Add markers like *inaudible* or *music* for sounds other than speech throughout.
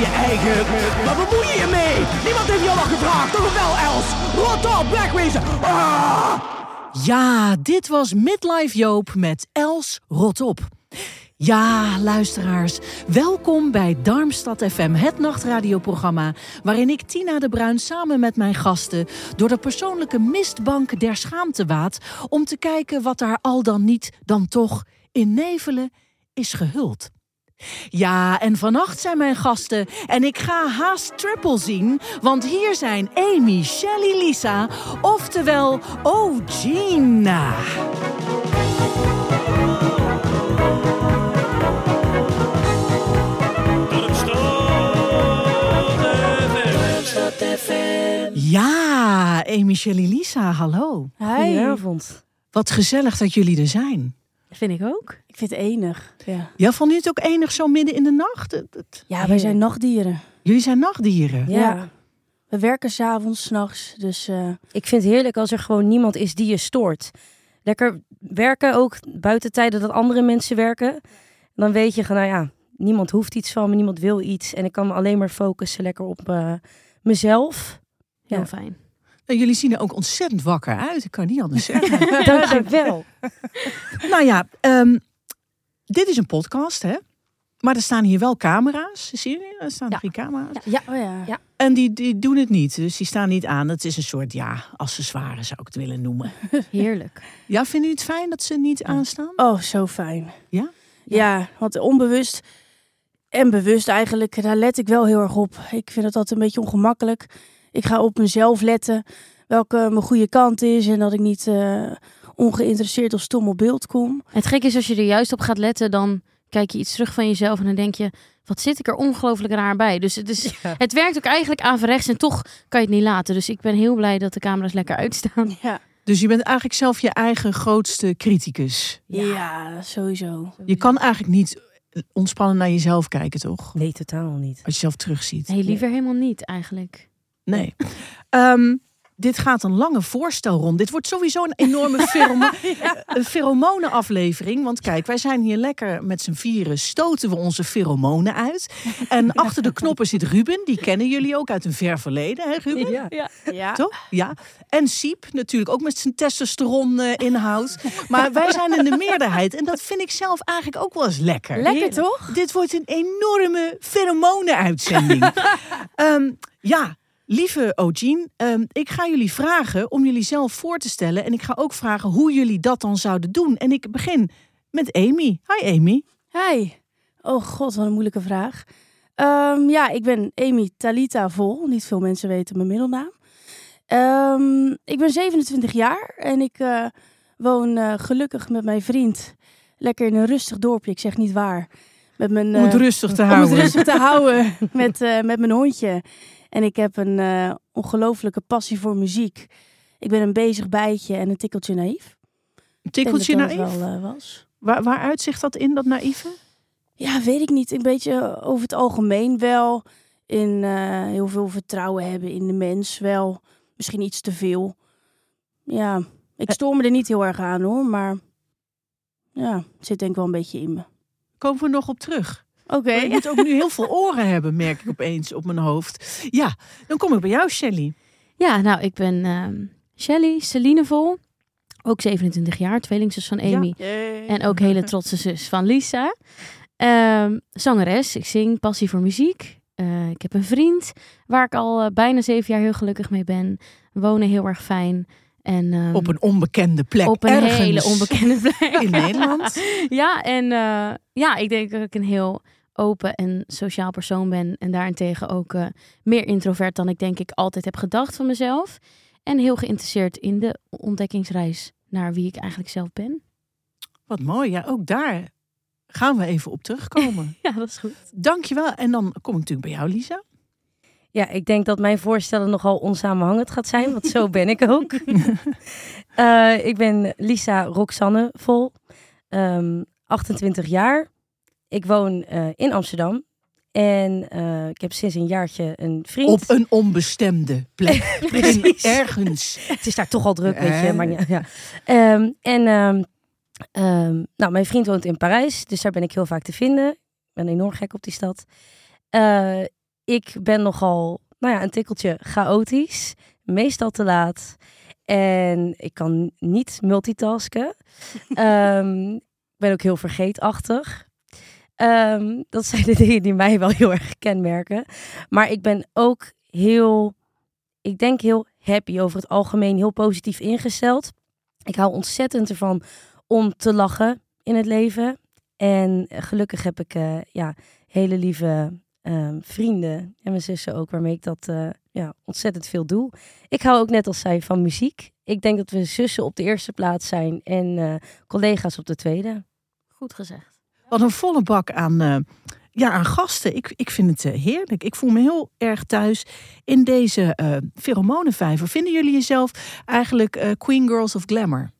Je eigen. Wat bemoei je je mee? Niemand heeft jou nog gevraagd. Toch wel, Els? Rot op, wegwezen. Ah! Ja, dit was Midlife Joop met Els Rotop. Ja, luisteraars, welkom bij Darmstad FM, het nachtradioprogramma... waarin ik Tina de Bruin samen met mijn gasten... door de persoonlijke mistbank der schaamte waad... om te kijken wat daar al dan niet, dan toch in nevelen is gehuld. Ja, en vannacht zijn mijn gasten en ik ga haast triple zien, want hier zijn Amy, Shelly, Lisa, oftewel Ogina. Ja, Amy, Shelly, Lisa, hallo. Goedenavond. Wat gezellig dat jullie er zijn. Vind ik ook. Ik vind het enig. Ja, Ja, vond u het ook enig zo midden in de nacht? Het- het- ja wij zijn nachtdieren. Jullie zijn nachtdieren. Ja. We werken s'avonds, s'nachts. Dus eh, Ik vind het heerlijk als er gewoon niemand is die je stoort. Lekker werken, ook buiten tijden dat andere mensen werken. Dan weet je, nou ja, niemand hoeft iets van me, niemand wil iets. En ik kan me alleen maar focussen lekker op eh, mezelf. heel Ja. fijn. En jullie zien er ook ontzettend wakker uit. Ik kan niet anders *laughs* zeggen. Dankjewel. *laughs* nou ja, ehm, dit is een podcast, hè? Maar er staan hier wel camera's. Zie je? Er staan Ja. drie camera's. Ja, oh ja. Ja. En die, die doen het niet. Dus die staan niet aan. Het is een soort, ja, accessoire zou ik het willen noemen. *laughs* Heerlijk. Ja, vinden jullie het fijn dat ze niet aanstaan? Oh, zo fijn. Ja? Ja, want onbewust en bewust eigenlijk, daar let ik wel heel erg op. Ik vind het altijd een beetje ongemakkelijk. Ik ga op mezelf letten, welke mijn goede kant is. En dat ik niet eh, ongeïnteresseerd of stom op beeld kom. Het gek is als je er juist op gaat letten, dan kijk je iets terug van jezelf en dan denk je, wat zit ik er ongelooflijk raar bij. Dus het, is, het werkt ook eigenlijk averechts en toch kan je het niet laten. Dus ik ben heel blij dat de camera's lekker uitstaan. Ja, Dus je bent eigenlijk zelf je eigen grootste criticus. ja. sowieso. Je kan eigenlijk niet ontspannen naar jezelf kijken, toch? Nee, totaal niet. Als je jezelf terugziet. Nee, liever helemaal niet eigenlijk. Nee. Ehm, dit gaat een lange voorstelrond. Dit wordt sowieso een enorme *laughs* ferome een pheromonenaflevering. Want kijk, wij zijn hier lekker met z'n vieren. Stoten we onze pheromonen uit. En *laughs* achter de knoppen zit Ruben. Die kennen jullie ook uit een ver verleden, hè Ruben? Ja. Ja. Toch? Ja. En Siep natuurlijk ook met zijn testosteron eh, inhoud. Maar *laughs* wij zijn in de meerderheid. En dat vind ik zelf eigenlijk ook wel eens lekker. Lekker toch? Dit wordt een enorme pheromonen-uitzending. Ehm, ja, lieve Ogien, ehm, ik ga jullie vragen om jullie zelf voor te stellen. En ik ga ook vragen hoe jullie dat dan zouden doen. En ik begin met Amy. Hi Amy. Hi. Oh god, wat een moeilijke vraag. Ehm, ja, ik ben Amy Talita Vol. Niet veel mensen weten mijn middelnaam. Ehm, ik ben 27 jaar en ik eh, woon eh, gelukkig met mijn vriend. Lekker in een rustig dorpje, ik zeg niet waar. Met mijn, Om het eh, rustig te om houden. het rustig te houden *laughs* met, met mijn hondje. En ik heb een eh ongelofelijke passie voor muziek. Ik ben een bezig bijtje en een tikkeltje naïef. Een tikkeltje dat naïef. dat wel, eh, was. Waar, waar uitzicht dat in, dat naïeve? Ja, weet ik niet. Een beetje over het algemeen wel. In eh, heel veel vertrouwen hebben in de mens. Wel misschien iets te veel. Ja, ik stoor me er niet heel erg aan hoor. Maar ja, het zit denk ik wel een beetje in me. Komen we nog op terug. Oké. Je moet ook nu heel veel oren hebben, merk ik opeens op mijn hoofd. Ja, dan kom ik bij jou, Shelly. Ja, nou, ik ben ehm Shelly, Celine Vol. Ook 27 jaar, tweelingzus van Amy. En ook hele trotse zus van Lisa. Ehm, zangeres, ik zing, passie voor muziek. Eh, ik heb een vriend waar ik al eh, bijna zeven jaar heel gelukkig mee ben. We wonen heel erg fijn. En, ehm, Op een onbekende plek. op een ergens hele onbekende plek. in *laughs* Nederland. Ja, en eh, ja, ik denk dat ik een heel open en sociaal persoon ben. En daarentegen ook eh, meer introvert dan ik denk ik altijd heb gedacht van mezelf. En heel geïnteresseerd in de ontdekkingsreis naar wie ik eigenlijk zelf ben. Wat mooi. Ja, ook daar gaan we even op terugkomen. *laughs* Ja, dat is goed. Dankjewel. En dan kom ik natuurlijk bij jou, Lisa. Ja, ik denk dat mijn voorstellen nogal onsamenhangend gaat zijn, want zo ben ik ook. *laughs* Eh, ik ben Lisa Roxanne Vol, um, 28 jaar. Ik woon uh, in Amsterdam en uh, ik heb sinds een jaartje een vriend. Op een onbestemde plek. *laughs* Precies. Ergens. Het is daar toch al druk, weet je. Maar, ja. Um, en um, um, nou, mijn vriend woont in Parijs, dus daar ben ik heel vaak te vinden. Ik ben enorm gek op die stad. Uh, ik ben nogal, nou ja, een tikkeltje chaotisch. Meestal te laat. En ik kan niet multitasken. ik ben ook heel vergeetachtig. Um, dat zijn de *laughs* dingen die mij wel heel erg kenmerken. Maar ik ben ook heel, ik denk heel happy over het algemeen, heel positief ingesteld. Ik hou ontzettend ervan om te lachen in het leven. En gelukkig heb ik uh, ja, hele lieve um, vrienden en mijn zussen ook, waarmee ik dat uh, ja, ontzettend veel doe. Ik hou ook net als zij van muziek. Ik denk dat we zussen op de eerste plaats zijn en uh, collega's op de tweede. Goed gezegd. Wat een volle bak aan, uh, ja, aan gasten. Ik, ik vind het heerlijk. Ik voel me heel erg thuis in deze uh, pheromonenvijver. Vinden jullie jezelf eigenlijk Queen Girls of Glamour?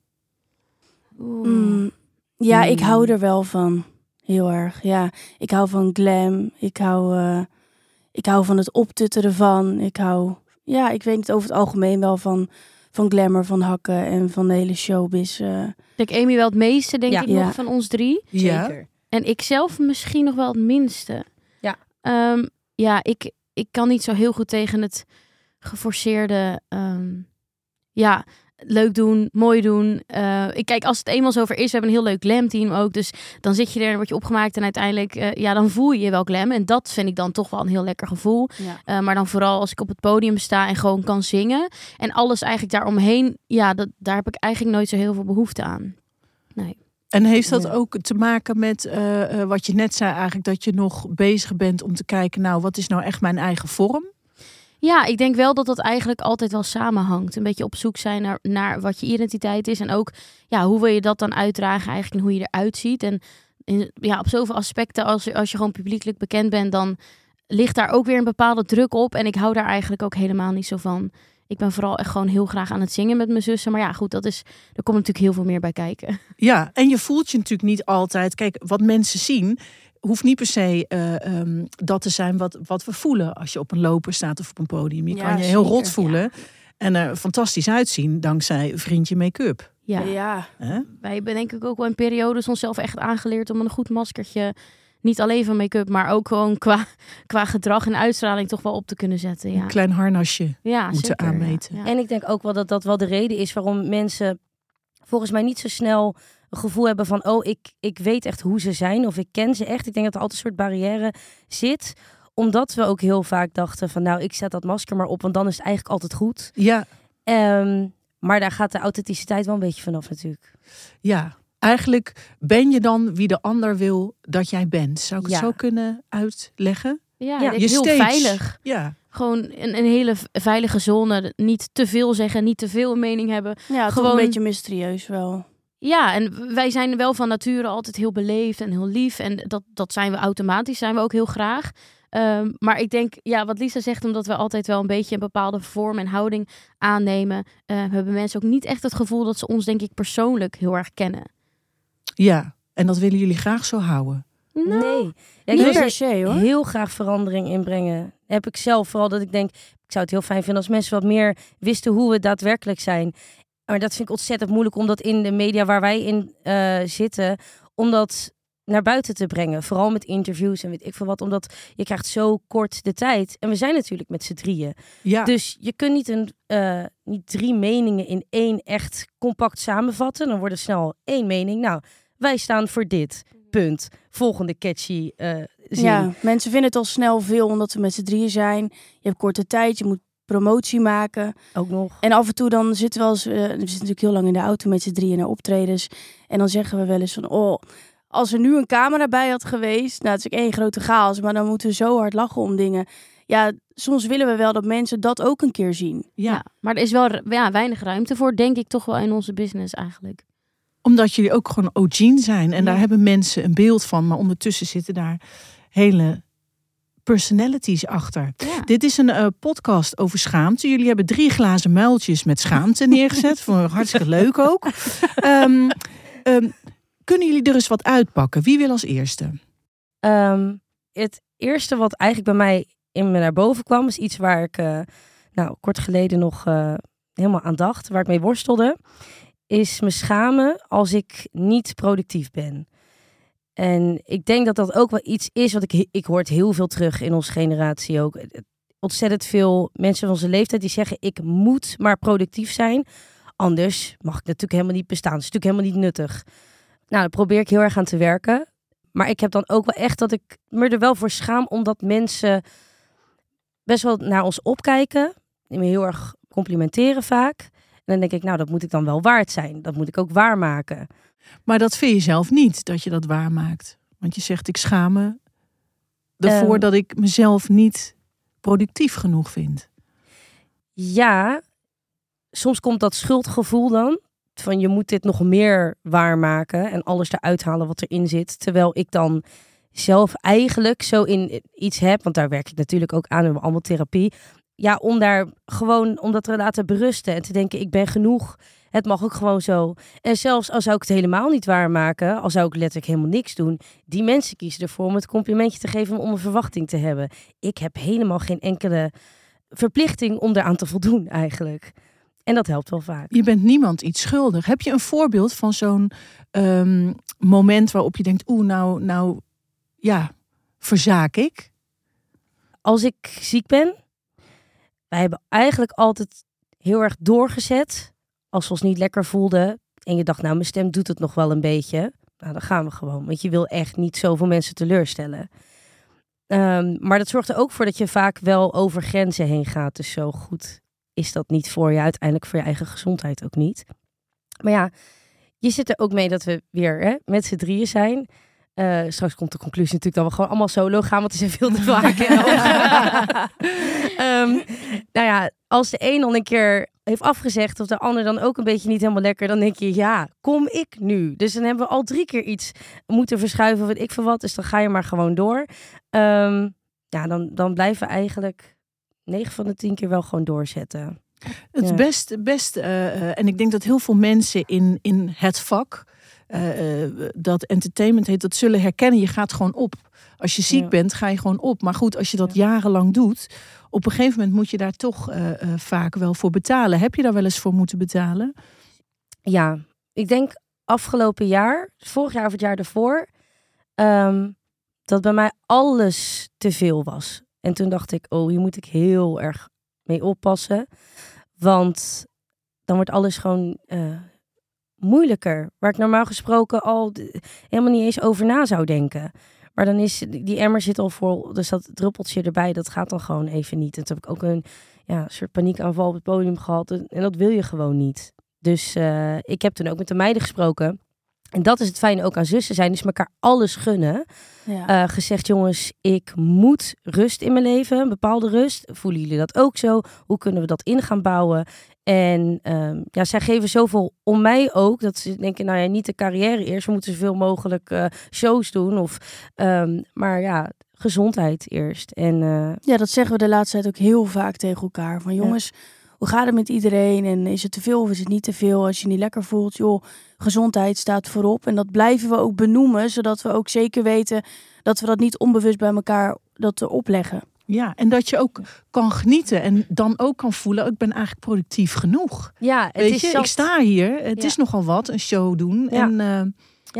Mm, ja, ik hou er wel van. Heel erg, ja. Ik hou van glam. Ik hou, uh, ik hou van het optutteren van. Ik hou, ja, ik weet het over het algemeen wel van, van glamour, van hakken en van de hele showbiz. Uh. Ik Amy wel het meeste, denk Ja. ik, Ja. nog van ons drie. Ja. Zeker. En ik zelf misschien nog wel het minste. Ja. Ehm, ja, ik, ik kan niet zo heel goed tegen het geforceerde... ehm, ja, leuk doen, mooi doen. Eh, ik kijk, als het eenmaal zover is, we hebben een heel leuk glam team ook. Dus dan zit je er, dan word je opgemaakt en uiteindelijk, eh, ja, dan voel je je wel glam. En dat vind ik dan toch wel een heel lekker gevoel. Ja. Eh, maar dan vooral als ik op het podium sta en gewoon kan zingen. En alles eigenlijk daaromheen, ja, dat, daar heb ik eigenlijk nooit zo heel veel behoefte aan. En heeft dat ook te maken met eh, eh, wat je net zei, eigenlijk dat je nog bezig bent om te kijken, nou, wat is nou echt mijn eigen vorm? Ja, ik denk wel dat dat eigenlijk altijd wel samenhangt. Een beetje op zoek zijn naar, naar wat je identiteit is. En ook, ja, hoe wil je dat dan uitdragen eigenlijk en hoe je eruit ziet. En in, ja, op zoveel aspecten, als, als je gewoon publiekelijk bekend bent, dan ligt daar ook weer een bepaalde druk op. En ik hou daar eigenlijk ook helemaal niet zo van. Ik ben vooral echt gewoon heel graag aan het zingen met mijn zussen. Maar ja, goed, dat is, er komt natuurlijk heel veel meer bij kijken. *laughs* Ja, en je voelt je natuurlijk niet altijd. Kijk, wat mensen zien, hoeft niet per se eh, ehm, dat te zijn wat, wat we voelen als je op een loper staat of op een podium. Je Ja, kan je heel zeker, rot voelen en er fantastisch uitzien dankzij vriendje make-up. Ja, ja. Wij hebben denk ik ook wel in periodes onszelf echt aangeleerd om een goed maskertje... Niet alleen van make-up, maar ook gewoon qua, *laughs* qua gedrag en uitstraling toch wel op te kunnen zetten. Ja, Een klein harnasje. ja moeten zeker, aanmeten. Ja. En ik denk ook wel dat dat wel de reden is waarom mensen volgens mij niet zo snel een gevoel hebben van, oh, ik, ik weet echt hoe ze zijn of ik ken ze echt. Ik denk dat er altijd een soort barrière zit omdat we ook heel vaak dachten van, nou, ik zet dat masker maar op, want dan is het eigenlijk altijd goed. Ja, Ehm, maar daar gaat de authenticiteit wel een beetje vanaf natuurlijk. ja. Eigenlijk ben je dan wie de ander wil dat jij bent. Zou ik het zo kunnen uitleggen? Ja, Ja, je heel steeds. veilig. Ja, Gewoon een, een hele veilige zone. Niet te veel zeggen, niet te veel een mening hebben. Ja, Gewoon- een beetje mysterieus wel. Ja, en wij zijn wel van nature altijd heel beleefd en heel lief. En dat, dat zijn we automatisch, zijn we ook heel graag. Ehm, maar ik denk, ja, wat Lisa zegt, omdat we altijd wel een beetje een bepaalde vorm en houding aannemen, eh, hebben mensen ook niet echt het gevoel dat ze ons, denk ik, persoonlijk heel erg kennen. Ja. En dat willen jullie graag zo houden. Nou, Nee. Ja, ik wil per er se hoor. heel graag verandering inbrengen. Heb ik zelf vooral dat ik denk, ik zou het heel fijn vinden als mensen wat meer wisten hoe we daadwerkelijk zijn. Maar dat vind ik ontzettend moeilijk om dat in de media waar wij in eh, zitten, om dat naar buiten te brengen. Vooral met interviews en weet ik veel wat. Omdat je krijgt zo kort de tijd. En we zijn natuurlijk met z'n drieën. Ja, Dus je kunt niet, een, eh, niet drie meningen in één echt compact samenvatten. Dan wordt het snel één mening. Nou, wij staan voor dit. Punt. Volgende catchy eh zin. Ja, mensen vinden het al snel veel omdat we met z'n drieën zijn. Je hebt korte tijd, je moet promotie maken. Ook nog. En af en toe dan zitten we als we zitten natuurlijk heel lang in de auto met z'n drieën naar optredens. En dan zeggen we wel eens van, oh, als er nu een camera bij had geweest, nou het is ook één grote chaos, maar dan moeten we zo hard lachen om dingen. ja, soms willen we wel dat mensen dat ook een keer zien. Ja, maar er is wel ja, weinig ruimte voor, denk ik toch wel in onze business eigenlijk. Omdat jullie ook gewoon OG zijn. En Ja. daar hebben mensen een beeld van. Maar ondertussen zitten daar hele personalities achter. Ja. Dit is een eh, podcast over schaamte. Jullie hebben drie glazen muiltjes met schaamte neergezet. Vond ik hartstikke leuk ook. *laughs* Ehm, ehm, kunnen jullie er eens wat uitpakken? Wie wil als eerste? Ehm, het eerste wat eigenlijk bij mij in me naar boven kwam, is iets waar ik eh, nou, kort geleden nog eh, helemaal aan dacht, waar ik mee worstelde, is me schamen als ik niet productief ben. En ik denk dat dat ook wel iets is wat ik, ik hoor heel veel terug in onze generatie ook. Ontzettend veel mensen van onze leeftijd die zeggen ik moet maar productief zijn. Anders mag ik natuurlijk helemaal niet bestaan. Dat is natuurlijk helemaal niet nuttig. Nou, daar probeer ik heel erg aan te werken. Maar ik heb dan ook wel echt dat ik me er wel voor schaam, omdat mensen best wel naar ons opkijken. Die me heel erg complimenteren vaak. En dan denk ik, nou, dat moet ik dan wel waard zijn. Dat moet ik ook waarmaken. Maar dat vind je zelf niet, dat je dat waarmaakt. Want je zegt, ik schaam me ervoor Ehm. dat ik mezelf niet productief genoeg vind. Ja, soms komt dat schuldgevoel dan. Van je moet dit nog meer waarmaken en alles eruit halen wat erin zit. Terwijl ik dan zelf eigenlijk zo in iets heb, want daar werk ik natuurlijk ook aan, we hebben allemaal therapie. Ja, om daar gewoon, om dat te laten berusten en te denken, ik ben genoeg. Het mag ook gewoon zo. En zelfs al zou ik het helemaal niet waarmaken, al zou ik letterlijk helemaal niks doen, die mensen kiezen ervoor om het complimentje te geven om een verwachting te hebben. Ik heb helemaal geen enkele verplichting om eraan te voldoen eigenlijk. En dat helpt wel vaak. Je bent niemand iets schuldig. Heb je een voorbeeld van zo'n ehm, moment waarop je denkt, oeh, nou, nou, ja, verzaak ik? Als ik ziek ben, wij hebben eigenlijk altijd heel erg doorgezet. Als we ons niet lekker voelden en je dacht, nou, mijn stem doet het nog wel een beetje. Nou, dan gaan we gewoon. Want je wil echt niet zoveel mensen teleurstellen. Ehm, maar dat zorgt er ook voor dat je vaak wel over grenzen heen gaat. Dus zo goed is dat niet voor je. Uiteindelijk voor je eigen gezondheid ook niet. Maar ja, je zit er ook mee dat we weer hè, met z'n drieën zijn. Eh, straks komt de conclusie natuurlijk dat we gewoon allemaal solo gaan, want er zijn veel te vaak. *laughs* Ehm, nou ja, als de een dan een keer heeft afgezegd of de ander dan ook een beetje niet helemaal lekker, dan denk je, ja, kom ik nu? Dus dan hebben we al drie keer iets moeten verschuiven, wat ik voor wat, dus dan ga je maar gewoon door. Ehm, ja, dan, dan blijven we eigenlijk 9 van de 10 keer wel gewoon doorzetten. Het Ja. best, best eh, eh, en ik denk dat heel veel mensen in, in het vak, eh, eh, dat entertainment heet, dat zullen herkennen. Je gaat gewoon op. Als je ziek Ja. bent, ga je gewoon op. Maar goed, als je dat jarenlang doet, op een gegeven moment moet je daar toch eh, vaak wel voor betalen. Heb je daar wel eens voor moeten betalen? Ja, ik denk afgelopen jaar, vorig jaar of het jaar daarvoor, ehm, dat bij mij alles te veel was. En toen dacht ik, oh, hier moet ik heel erg mee oppassen. Want dan wordt alles gewoon moeilijker. Waar ik normaal gesproken al helemaal niet eens over na zou denken. Maar dan is die emmer zit al vol, dus dat druppeltje erbij, dat gaat dan gewoon even niet. En toen heb ik ook een ja, soort paniekaanval op het podium gehad. En, dat wil je gewoon niet. Dus eh, ik heb toen ook met de meiden gesproken. En dat is het fijne ook aan zussen zijn. Dus elkaar alles gunnen. Ja. Eh, gezegd, jongens, ik moet rust in mijn leven. Een bepaalde rust. Voelen jullie dat ook zo? Hoe kunnen we dat in gaan bouwen? En ehm, ja, zij geven zoveel om mij ook. Dat ze denken, nou ja, niet de carrière eerst. We moeten zoveel mogelijk eh, shows doen. Of, ehm, maar ja, gezondheid eerst. En eh, Ja, dat zeggen we de laatste tijd ook heel vaak tegen elkaar. Van jongens, hoe gaat het met iedereen? En is het te veel of is het niet te veel? Als je je niet lekker voelt, joh, gezondheid staat voorop. En dat blijven we ook benoemen, zodat we ook zeker weten dat we dat niet onbewust bij elkaar dat te opleggen. Ja, en dat je ook kan genieten en dan ook kan voelen, ik ben eigenlijk productief genoeg. ja, het Weet is je, ik sta hier, het Ja. is nogal wat, een show doen. Ja. En eh,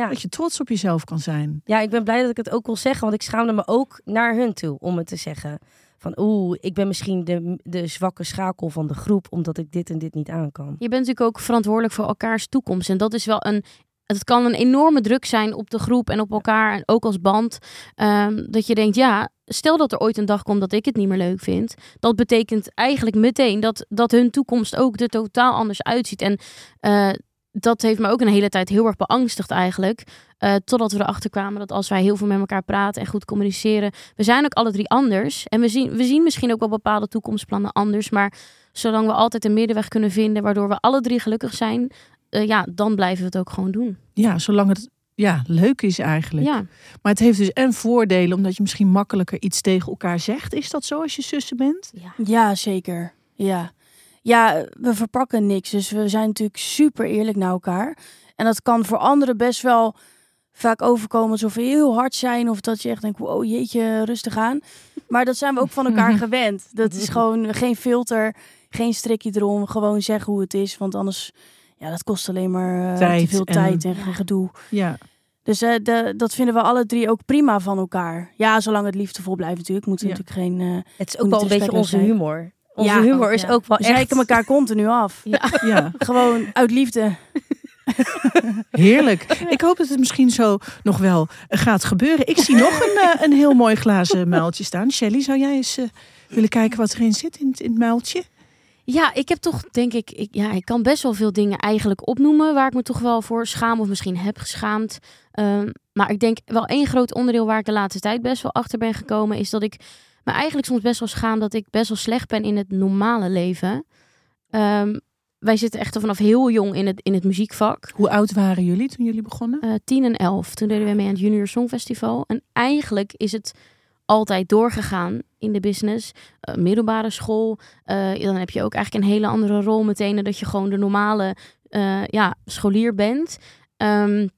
ja. dat je trots op jezelf kan zijn. Ja, ik ben blij dat ik het ook wil zeggen, want ik schaamde me ook naar hun toe om het te zeggen. Van oeh, ik ben misschien de, de zwakke schakel van de groep, omdat ik dit en dit niet aan kan. Je bent natuurlijk ook verantwoordelijk voor elkaars toekomst. En dat is wel een. Het kan een enorme druk zijn op de groep en op elkaar. En ook als band. ehm, dat je denkt, ja, stel dat er ooit een dag komt dat ik het niet meer leuk vind. Dat betekent eigenlijk meteen dat, dat hun toekomst ook er totaal anders uitziet. En eh, dat heeft me ook een hele tijd heel erg beangstigd eigenlijk. Uh, totdat we erachter kwamen dat als wij heel veel met elkaar praten en goed communiceren, we zijn ook alle drie anders. En we zien, we zien misschien ook wel bepaalde toekomstplannen anders. Maar zolang we altijd een middenweg kunnen vinden, waardoor we alle drie gelukkig zijn, uh, ja, dan blijven we het ook gewoon doen. Ja, zolang het ja, leuk is eigenlijk. Ja. Maar het heeft dus en voordelen, omdat je misschien makkelijker iets tegen elkaar zegt. Is dat zo als je zussen bent? Ja, ja zeker. Ja. ja, we verpakken niks. Dus we zijn natuurlijk super eerlijk naar elkaar. En dat kan voor anderen best wel vaak overkomen alsof we heel hard zijn. Of dat je echt denkt, wow jeetje, rustig aan. *laughs* Maar dat zijn we ook van elkaar gewend. Dat is gewoon geen filter, geen strikje erom. Gewoon zeggen hoe het is, want anders ja, dat kost alleen maar uh, te veel tijd en, en gedoe. Ja. Dus uh, de, dat vinden we alle drie ook prima van elkaar. Ja, zolang het liefdevol blijft natuurlijk. Moet ja. natuurlijk geen... Uh, het is ook wel een beetje onze humor. Onze ja, humor is ook wel we echt... elkaar continu af. *laughs* Ja. ja. *laughs* Gewoon uit liefde. *laughs* Heerlijk. Ik hoop dat het misschien zo nog wel gaat gebeuren. Ik zie nog een, een heel mooi glazen muiltje staan. Shelly, zou jij eens willen kijken wat erin zit in, in het muiltje? Ja, ik heb toch, denk ik, ik, ja, ik kan best wel veel dingen eigenlijk opnoemen waar ik me toch wel voor schaam of misschien heb geschaamd. Um, maar ik denk wel één groot onderdeel waar ik de laatste tijd best wel achter ben gekomen, is dat ik me eigenlijk soms best wel schaam dat ik best wel slecht ben in het normale leven. Um, wij zitten echt vanaf heel jong in het, in het muziekvak. Hoe oud waren jullie toen jullie begonnen? Uh, tien en elf. Toen deden we mee aan het Junior Songfestival. En eigenlijk is het altijd doorgegaan in de business. Uh, middelbare school. Uh, dan heb je ook eigenlijk een hele andere rol meteen. Dat je gewoon de normale uh, ja, scholier bent. Um,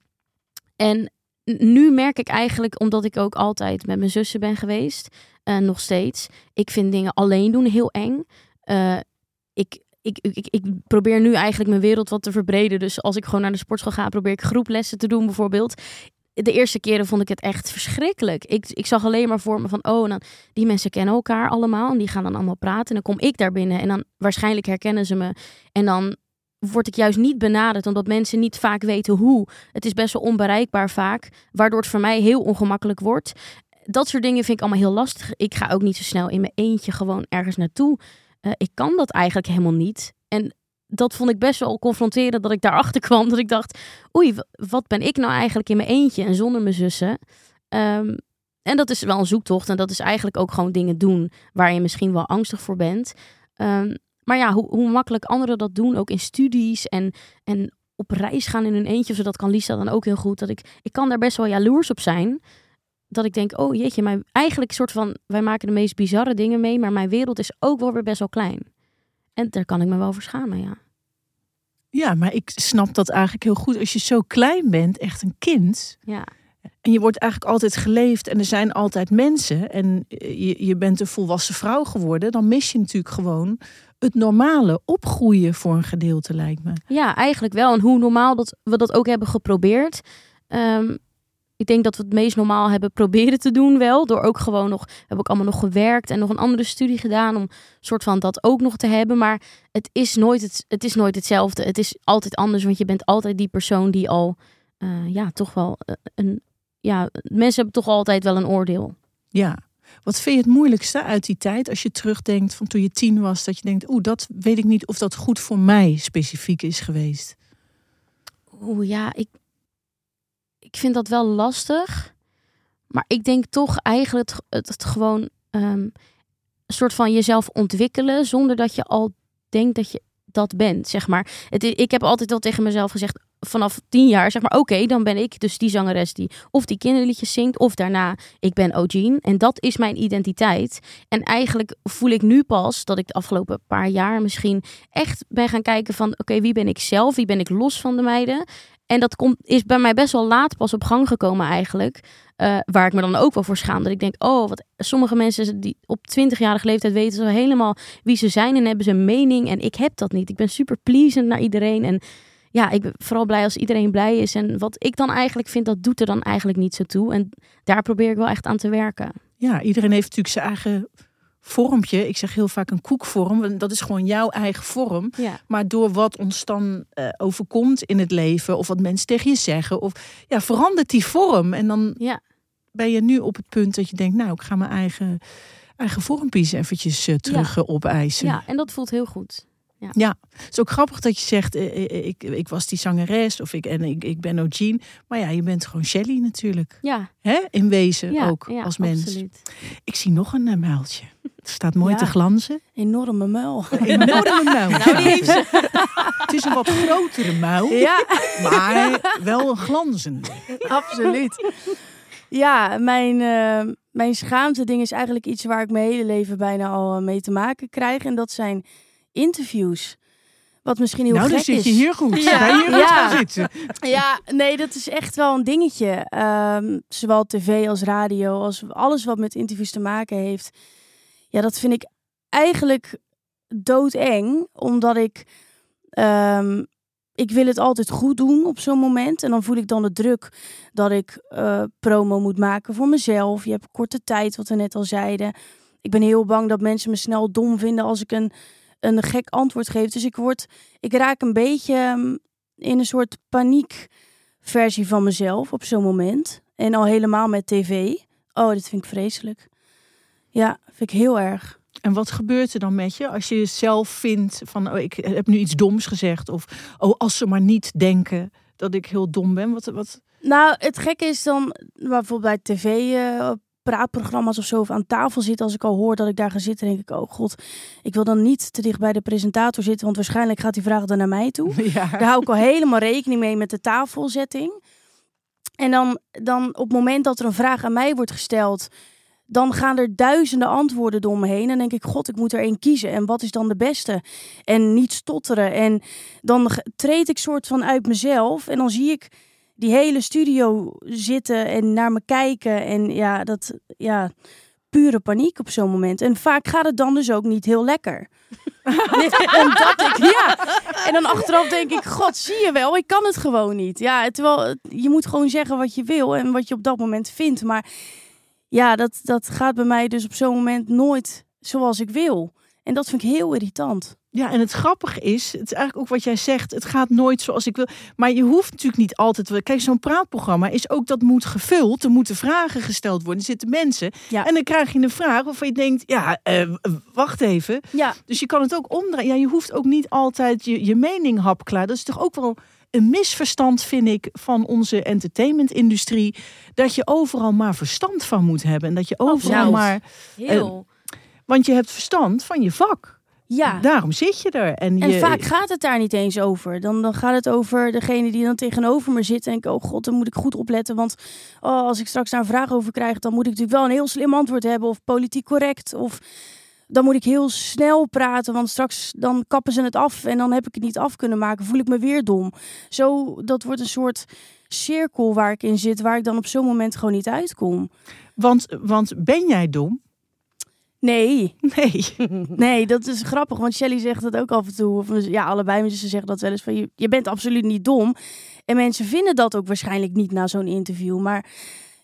en nu merk ik eigenlijk, omdat ik ook altijd met mijn zussen ben geweest. nog steeds. Ik vind dingen alleen doen heel eng. ik ik, ik, ik, probeer nu eigenlijk mijn wereld wat te verbreden. Dus als ik gewoon naar de sportschool ga, probeer ik groeplessen te doen bijvoorbeeld de eerste keren vond ik het echt verschrikkelijk. Ik, ik zag alleen maar voor me van, oh, die mensen kennen elkaar allemaal. En die gaan dan allemaal praten. En dan kom ik daar binnen. En dan waarschijnlijk herkennen ze me. En dan word ik juist niet benaderd, omdat mensen niet vaak weten hoe. Het is best wel onbereikbaar vaak, waardoor het voor mij heel ongemakkelijk wordt. Dat soort dingen vind ik allemaal heel lastig. Ik ga ook niet zo snel in mijn eentje gewoon ergens naartoe. Uh, ik kan dat eigenlijk helemaal niet. En dat vond ik best wel confronterend dat ik daarachter *laughs* kwam. Dat ik dacht, oei, wat ben ik nou eigenlijk in mijn eentje en zonder mijn zussen? Um, en dat is wel een zoektocht. En dat is eigenlijk ook gewoon dingen doen waar je misschien wel angstig voor bent. Um, maar ja, hoe, hoe makkelijk anderen dat doen, ook in studies en, en op reis gaan in hun eentje. Zodat kan Lisa dan ook heel goed. Dat ik, ik kan daar best wel jaloers op zijn. Dat ik denk, oh jeetje, maar eigenlijk soort van, wij maken de meest bizarre dingen mee. Maar mijn wereld is ook wel weer best wel klein. En daar kan ik me wel voor schamen, ja. Ja, maar ik snap dat eigenlijk heel goed. Als je zo klein bent, echt een kind. Ja. En je wordt eigenlijk altijd geleefd en er zijn altijd mensen. En je, je bent een volwassen vrouw geworden. Dan mis je natuurlijk gewoon het normale opgroeien voor een gedeelte, lijkt me. Ja, eigenlijk wel. En hoe normaal dat we dat ook hebben geprobeerd. Um, ik denk dat we het meest normaal hebben proberen te doen wel. Door ook gewoon nog, heb ik allemaal nog gewerkt en nog een andere studie gedaan om soort van dat ook nog te hebben. Maar het is nooit, het, het is nooit hetzelfde. Het is altijd anders, want je bent altijd die persoon die al, uh, ja, toch wel uh, een, ja, mensen hebben toch altijd wel een oordeel. Ja. Wat vind je het moeilijkste uit die tijd als je terugdenkt van toen je tien was, dat je denkt, oeh, dat weet ik niet of dat goed voor mij specifiek is geweest? Oeh ja, ik, ik vind dat wel lastig. Maar ik denk toch eigenlijk het, het, gewoon um, een soort van jezelf ontwikkelen zonder dat je al denkt dat je dat bent, zeg maar. Het, ik heb altijd wel tegen mezelf gezegd, vanaf tien jaar, zeg maar, oké, dan ben ik dus die zangeres die of die kinderliedjes zingt, of daarna, ik ben O'Gene. En dat is mijn identiteit. En eigenlijk voel ik nu pas dat ik de afgelopen paar jaar misschien echt ben gaan kijken van, oké, wie ben ik zelf? Wie ben ik los van de meiden? En dat komt, is bij mij best wel laat pas op gang gekomen eigenlijk. Uh, waar ik me dan ook wel voor schaam. Dat ik denk, oh, wat sommige mensen die op 20-jarige leeftijd weten zo helemaal wie ze zijn en hebben ze een mening. En ik heb dat niet. Ik ben super pleasend naar iedereen. En ja, ik ben vooral blij als iedereen blij is. En wat ik dan eigenlijk vind, dat doet er dan eigenlijk niet zo toe. En daar probeer ik wel echt aan te werken. Ja, iedereen heeft natuurlijk zijn eigen vormpje. Ik zeg heel vaak een koekvorm. Dat is gewoon jouw eigen vorm. Ja. Maar door wat ons dan uh, overkomt in het leven, of wat mensen tegen je zeggen, of ja, verandert die vorm. En dan ja. ben je nu op het punt dat je denkt, nou, ik ga mijn eigen, eigen vormpjes eventjes uh, terug ja. opeisen. Ja, en dat voelt heel goed. Ja, het is ook grappig dat je zegt, eh, eh, ik, ik was die zangeres of ik, en ik, ik ben Jean. Maar ja, je bent gewoon Shelly natuurlijk. Ja. Hè? In wezen Ja, ook, ja, als mens. absoluut. Ik zie nog een eh, muiltje. Het staat mooi Ja. te glanzen. Enorme muil. Een *laughs* enorme muil. Nou, die heeft ze. *laughs* Het is een wat grotere muil, Ja, maar wel een glanzende. absoluut. Ja, mijn, eh, mijn schaamte ding is eigenlijk iets waar ik mijn hele leven bijna al eh, mee te maken krijg. En dat zijn interviews. Wat misschien heel nou, dan gek zit is. je hier goed. *laughs* Ja. Ga je hier goed Ja. gaan zitten. Ja, nee, dat is echt wel een dingetje. Ehm, zowel tv als radio, als alles wat met interviews te maken heeft. Ja, dat vind ik eigenlijk doodeng, omdat ik... ehm, ik wil het altijd goed doen op zo'n moment. En dan voel ik dan de druk dat ik eh, promo moet maken voor mezelf. Je hebt korte tijd, wat we net al zeiden. Ik ben heel bang dat mensen me snel dom vinden als ik een, een gek antwoord geef. Dus ik, word, ik raak een beetje ehm, in een soort paniekversie van mezelf op zo'n moment. En al helemaal met tv. Oh, dit vind ik vreselijk. Ja, vind ik heel erg. En wat gebeurt er dan met je als je zelf vindt van, oh, ik heb nu iets doms gezegd. Of, oh, als ze maar niet denken dat ik heel dom ben. Wat, wat... Nou, het gekke is dan bijvoorbeeld bij tv eh, praatprogramma's of zo of aan tafel zitten. Als ik al hoor dat ik daar ga zitten, denk ik, oh god, ik wil dan niet te dicht bij de presentator zitten, want waarschijnlijk gaat die vraag dan naar mij toe. *laughs* Ja. Daar hou ik al helemaal rekening mee met de tafelzetting. En dan, dan op het moment dat er een vraag aan mij wordt gesteld, dan gaan er duizenden antwoorden door me heen. En denk ik, god, ik moet er één kiezen. En wat is dan de beste? En niet stotteren. En dan treed ik soort van uit mezelf. En dan zie ik die hele studio zitten en naar me kijken. En ja, dat, ja, pure paniek op zo'n moment. En vaak gaat het dan dus ook niet heel lekker. *laughs* Omdat ik, ja. En dan achteraf denk ik, god, zie je wel, ik kan het gewoon niet. Ja, terwijl je moet gewoon zeggen wat je wil en wat je op dat moment vindt. Maar ja, dat, dat gaat bij mij dus op zo'n moment nooit zoals ik wil. En dat vind ik heel irritant. Ja, en het grappige is, het is eigenlijk ook wat jij zegt, het gaat nooit zoals ik wil. Maar je hoeft natuurlijk niet altijd. Kijk, zo'n praatprogramma is ook dat moet gevuld. Er moeten vragen gesteld worden. Er zitten mensen. Ja. En dan krijg je een vraag waarvan je denkt, ja, eh, wacht even. Ja, Dus je kan het ook omdraaien. Ja, je hoeft ook niet altijd je, je mening hapklaar. Dat is toch ook wel een misverstand, vind ik, van onze entertainmentindustrie. Dat je overal maar verstand van moet hebben. En dat je overal maar. Heel. Want je hebt verstand van je vak. Ja. Daarom zit je er. En, En je, vaak gaat het daar niet eens over. Dan, dan gaat het over degene die dan tegenover me zit. En ik, oh god, dan moet ik goed opletten. Want oh, als ik straks daar een vraag over krijg, dan moet ik natuurlijk wel een heel slim antwoord hebben. Of politiek correct. Of dan moet ik heel snel praten. Want straks dan kappen ze het af. En dan heb ik het niet af kunnen maken. Voel ik me weer dom. Zo, dat wordt een soort cirkel waar ik in zit. Waar ik dan op zo'n moment gewoon niet uitkom. Want, want ben jij dom? Nee, Nee. *laughs* *laughs* Nee, dat is grappig, want Shelly zegt dat ook af en toe. Of, ja, allebei mensen zeggen dat wel eens van je, je bent absoluut niet dom. En mensen vinden dat ook waarschijnlijk niet na zo'n interview. Maar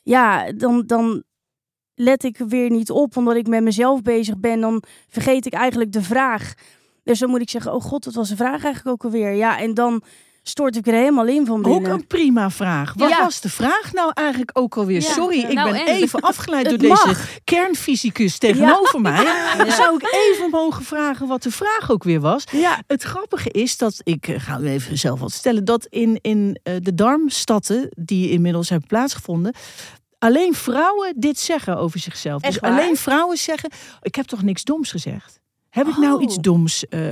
ja, dan, dan let ik weer niet op, omdat ik met mezelf bezig ben. Dan vergeet ik eigenlijk de vraag. Dus dan moet ik zeggen, oh god, wat was de vraag eigenlijk ook alweer? Ja, en dan stort ik er helemaal in van Ook binnen. een prima vraag. Wat Ja. was de vraag nou eigenlijk ook alweer? Ja. Sorry, ik Nou, ben en? even afgeleid *laughs* door deze kernfysicus tegenover mij. Zou ik even mogen vragen wat de vraag ook weer was? Ja, Het grappige is dat, ik eh, ga u even zelf wat stellen, dat in, in eh, de darmstatten die inmiddels hebben plaatsgevonden, alleen vrouwen dit zeggen over zichzelf. Echt dus waar? alleen vrouwen zeggen, ik heb toch niks doms gezegd? Heb ik nou Oh. iets doms eh,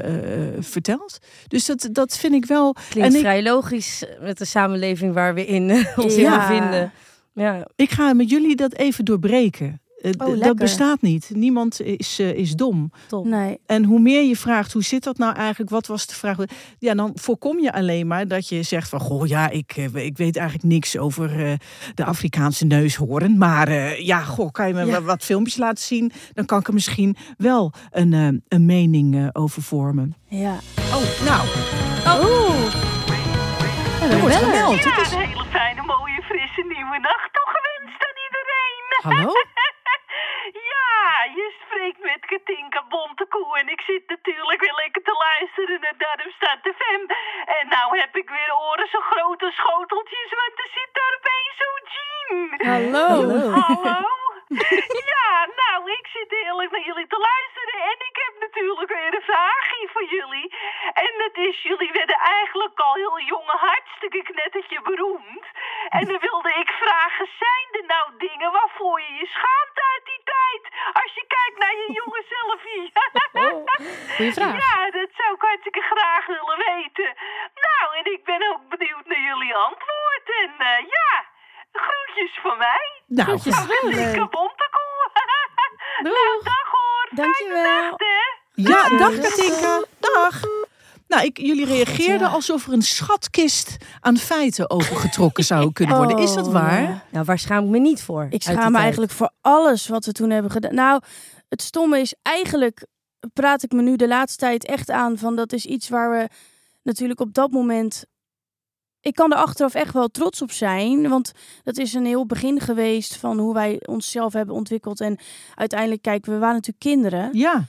eh, verteld? Dus dat, dat vind ik wel. Klinkt En ik- vrij logisch met de samenleving waar we in eh, ons in Ja. bevinden. Ja, Ik ga met jullie dat even doorbreken. Eh, d- dat bestaat niet. Niemand is, eh, is dom. top. nee. En hoe meer je vraagt, hoe zit dat nou eigenlijk? Wat was de vraag? Ja, dan voorkom je alleen maar dat je zegt van... Goh, ja, ik, eh, ik weet eigenlijk niks over eh, de Afrikaanse neushoorn. Maar eh, ja, goh, kan je me Ja. wat, filmpjes laten zien? Dan kan ik er misschien wel een, een mening eh, over vormen. Ja. Oh, nou, Oh. wordt gemeld. Het Ja, is... een hele fijne, mooie, frisse nieuwe nacht toegewenst aan iedereen. Hallo? Spreekt met Katinka Bontekoe en ik zit natuurlijk weer lekker te luisteren naar Darmstad FM. En nou heb ik weer oren zo groot als schoteltjes, want er zit daar opeens zo'n Jean. Hallo. Hallo? *laughs* Ja, nou, ik zit heerlijk naar jullie te luisteren en ik heb natuurlijk weer een vraagje voor voor jullie. En het is, jullie werden eigenlijk al heel jong hartstikke knettertje beroemd. En dan wilde ik vragen, zijn er nou dingen waarvoor je je schaamt uit die? Als je kijkt naar je jonge *laughs* selfie. Goeie vraag. Ja, dat zou ik hartstikke graag willen weten. Nou, en ik ben ook benieuwd naar jullie antwoord. En eh, ja, groetjes van mij. Nou, Groetjes. Dikke bontekoe. *laughs* Doeg. Nou, dag hoor. Dankjewel. Fijne nacht, hè. Ja, dag dag. Katinka. Dag. Nou, ik, jullie reageerden Ja. alsof er een schatkist aan feiten opengetrokken zou *laughs* kunnen worden. Is dat Oh, waar? ja. Nou, waar schaam ik me niet voor? Ik schaam me tijd? eigenlijk voor alles wat we toen hebben gedaan. Nou, het stomme is eigenlijk praat ik me nu de laatste tijd echt aan van dat is iets waar we natuurlijk op dat moment. Ik kan er achteraf echt wel trots op zijn, want dat is een heel begin geweest van hoe wij onszelf hebben ontwikkeld. En uiteindelijk, kijk, we waren natuurlijk kinderen. Ja.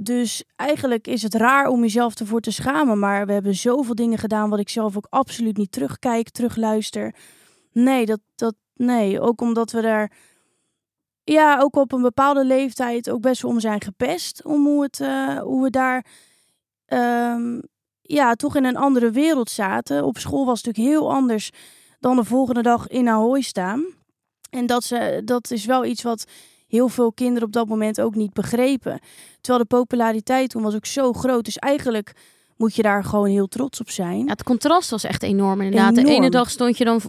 Dus eigenlijk is het raar om jezelf ervoor te schamen. Maar we hebben zoveel dingen gedaan wat ik zelf ook absoluut niet terugkijk, terugluister. Nee, dat, dat, nee, ook omdat we daar ja, ook op een bepaalde leeftijd ook best wel om zijn gepest. Om hoe, het, eh, hoe we daar ehm, ja, toch in een andere wereld zaten. Op school was het natuurlijk heel anders dan de volgende dag in Ahoy staan. En dat, ze, dat is wel iets wat heel veel kinderen op dat moment ook niet begrepen. Terwijl de populariteit toen was ook zo groot. Dus eigenlijk moet je daar gewoon heel trots op zijn. Ja, het contrast was echt enorm inderdaad. De ene dag stond je dan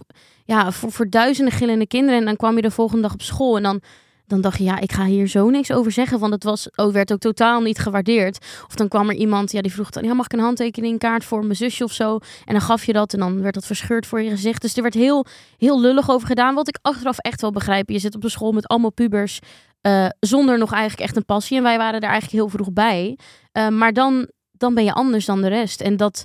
ja, voor, voor duizenden gillende kinderen en dan kwam je de volgende dag op school en dan, dan dacht je, ja, ik ga hier zo niks over zeggen, want het was, oh, werd ook totaal niet gewaardeerd. Of dan kwam er iemand, ja, die vroeg dan, ja, mag ik een handtekening, kaart voor mijn zusje of zo? En dan gaf je dat en dan werd dat verscheurd voor je gezicht. Dus er werd heel, heel lullig over gedaan, wat ik achteraf echt wel begrijp. Je zit op de school met allemaal pubers eh, zonder nog eigenlijk echt een passie en wij waren er eigenlijk heel vroeg bij. Eh, maar dan, dan ben je anders dan de rest. En dat,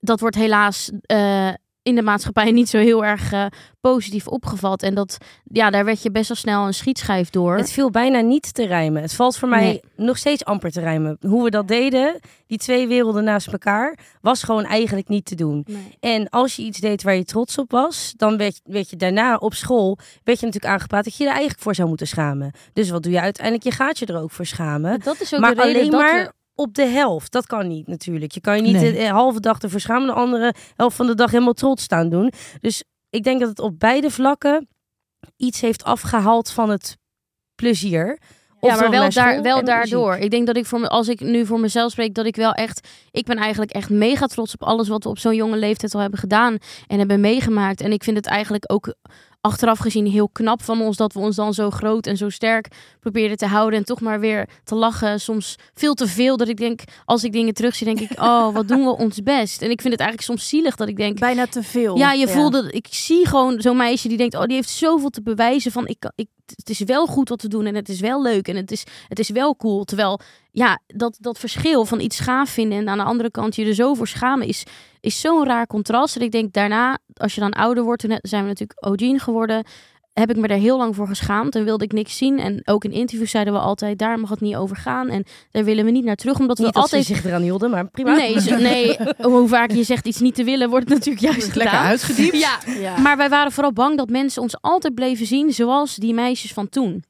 dat wordt helaas eh, in de maatschappij niet zo heel erg eh, positief opgevat. En dat, ja, daar werd je best wel snel een schietschijf door. Het viel bijna niet te rijmen. Het valt voor mij Nee. nog steeds amper te rijmen. Hoe we dat deden, die twee werelden naast elkaar, was gewoon eigenlijk niet te doen. Nee. En als je iets deed waar je trots op was, dan werd, werd je daarna op school werd je natuurlijk aangepraat dat je er eigenlijk voor zou moeten schamen. Dus wat doe je uiteindelijk? Je gaat je er ook voor schamen. Dat is ook maar de reden alleen dat maar we- op de helft. Dat kan niet natuurlijk. Je kan je niet Nee. de halve dag ervoor schamen, de andere helft van de dag helemaal trots staan doen. Dus ik denk dat het op beide vlakken iets heeft afgehaald van het plezier. Ja, maar wel, daar, wel daardoor. muziek. Ik denk dat ik voor me, als ik nu voor mezelf spreek, dat ik wel echt. Ik ben eigenlijk echt mega trots op alles wat we op zo'n jonge leeftijd al hebben gedaan en hebben meegemaakt. En ik vind het eigenlijk ook achteraf gezien heel knap van ons dat we ons dan zo groot en zo sterk probeerden te houden en toch maar weer te lachen. Soms veel te veel dat ik denk, als ik dingen terugzie, denk ik, *laughs* oh, wat doen we ons best. En ik vind het eigenlijk soms zielig dat ik denk, Bijna te veel. ja, je voelde, ik zie gewoon zo'n meisje die denkt, oh, die heeft zoveel te bewijzen van, ik, kan- ik, het is wel goed wat we doen en het is wel leuk en het is, het is wel cool. Terwijl, ja, dat, dat verschil van iets gaaf vinden en aan de andere kant je er zo voor schamen is, is zo'n raar contrast. En ik denk daarna, als je dan ouder wordt, toen zijn we natuurlijk OG'en geworden, heb ik me daar heel lang voor geschaamd en wilde ik niks zien. En ook in interviews zeiden we altijd, daar mag het niet over gaan en daar willen we niet naar terug, omdat we Niet dat altijd... ze zich eraan hielden, maar prima. Nee, zo- *laughs* nee, hoe vaak je zegt iets niet te willen, wordt het natuurlijk juist Lekker gedaan. uitgediept. Ja, Ja. maar wij waren vooral bang dat mensen ons altijd bleven zien zoals die meisjes van toen.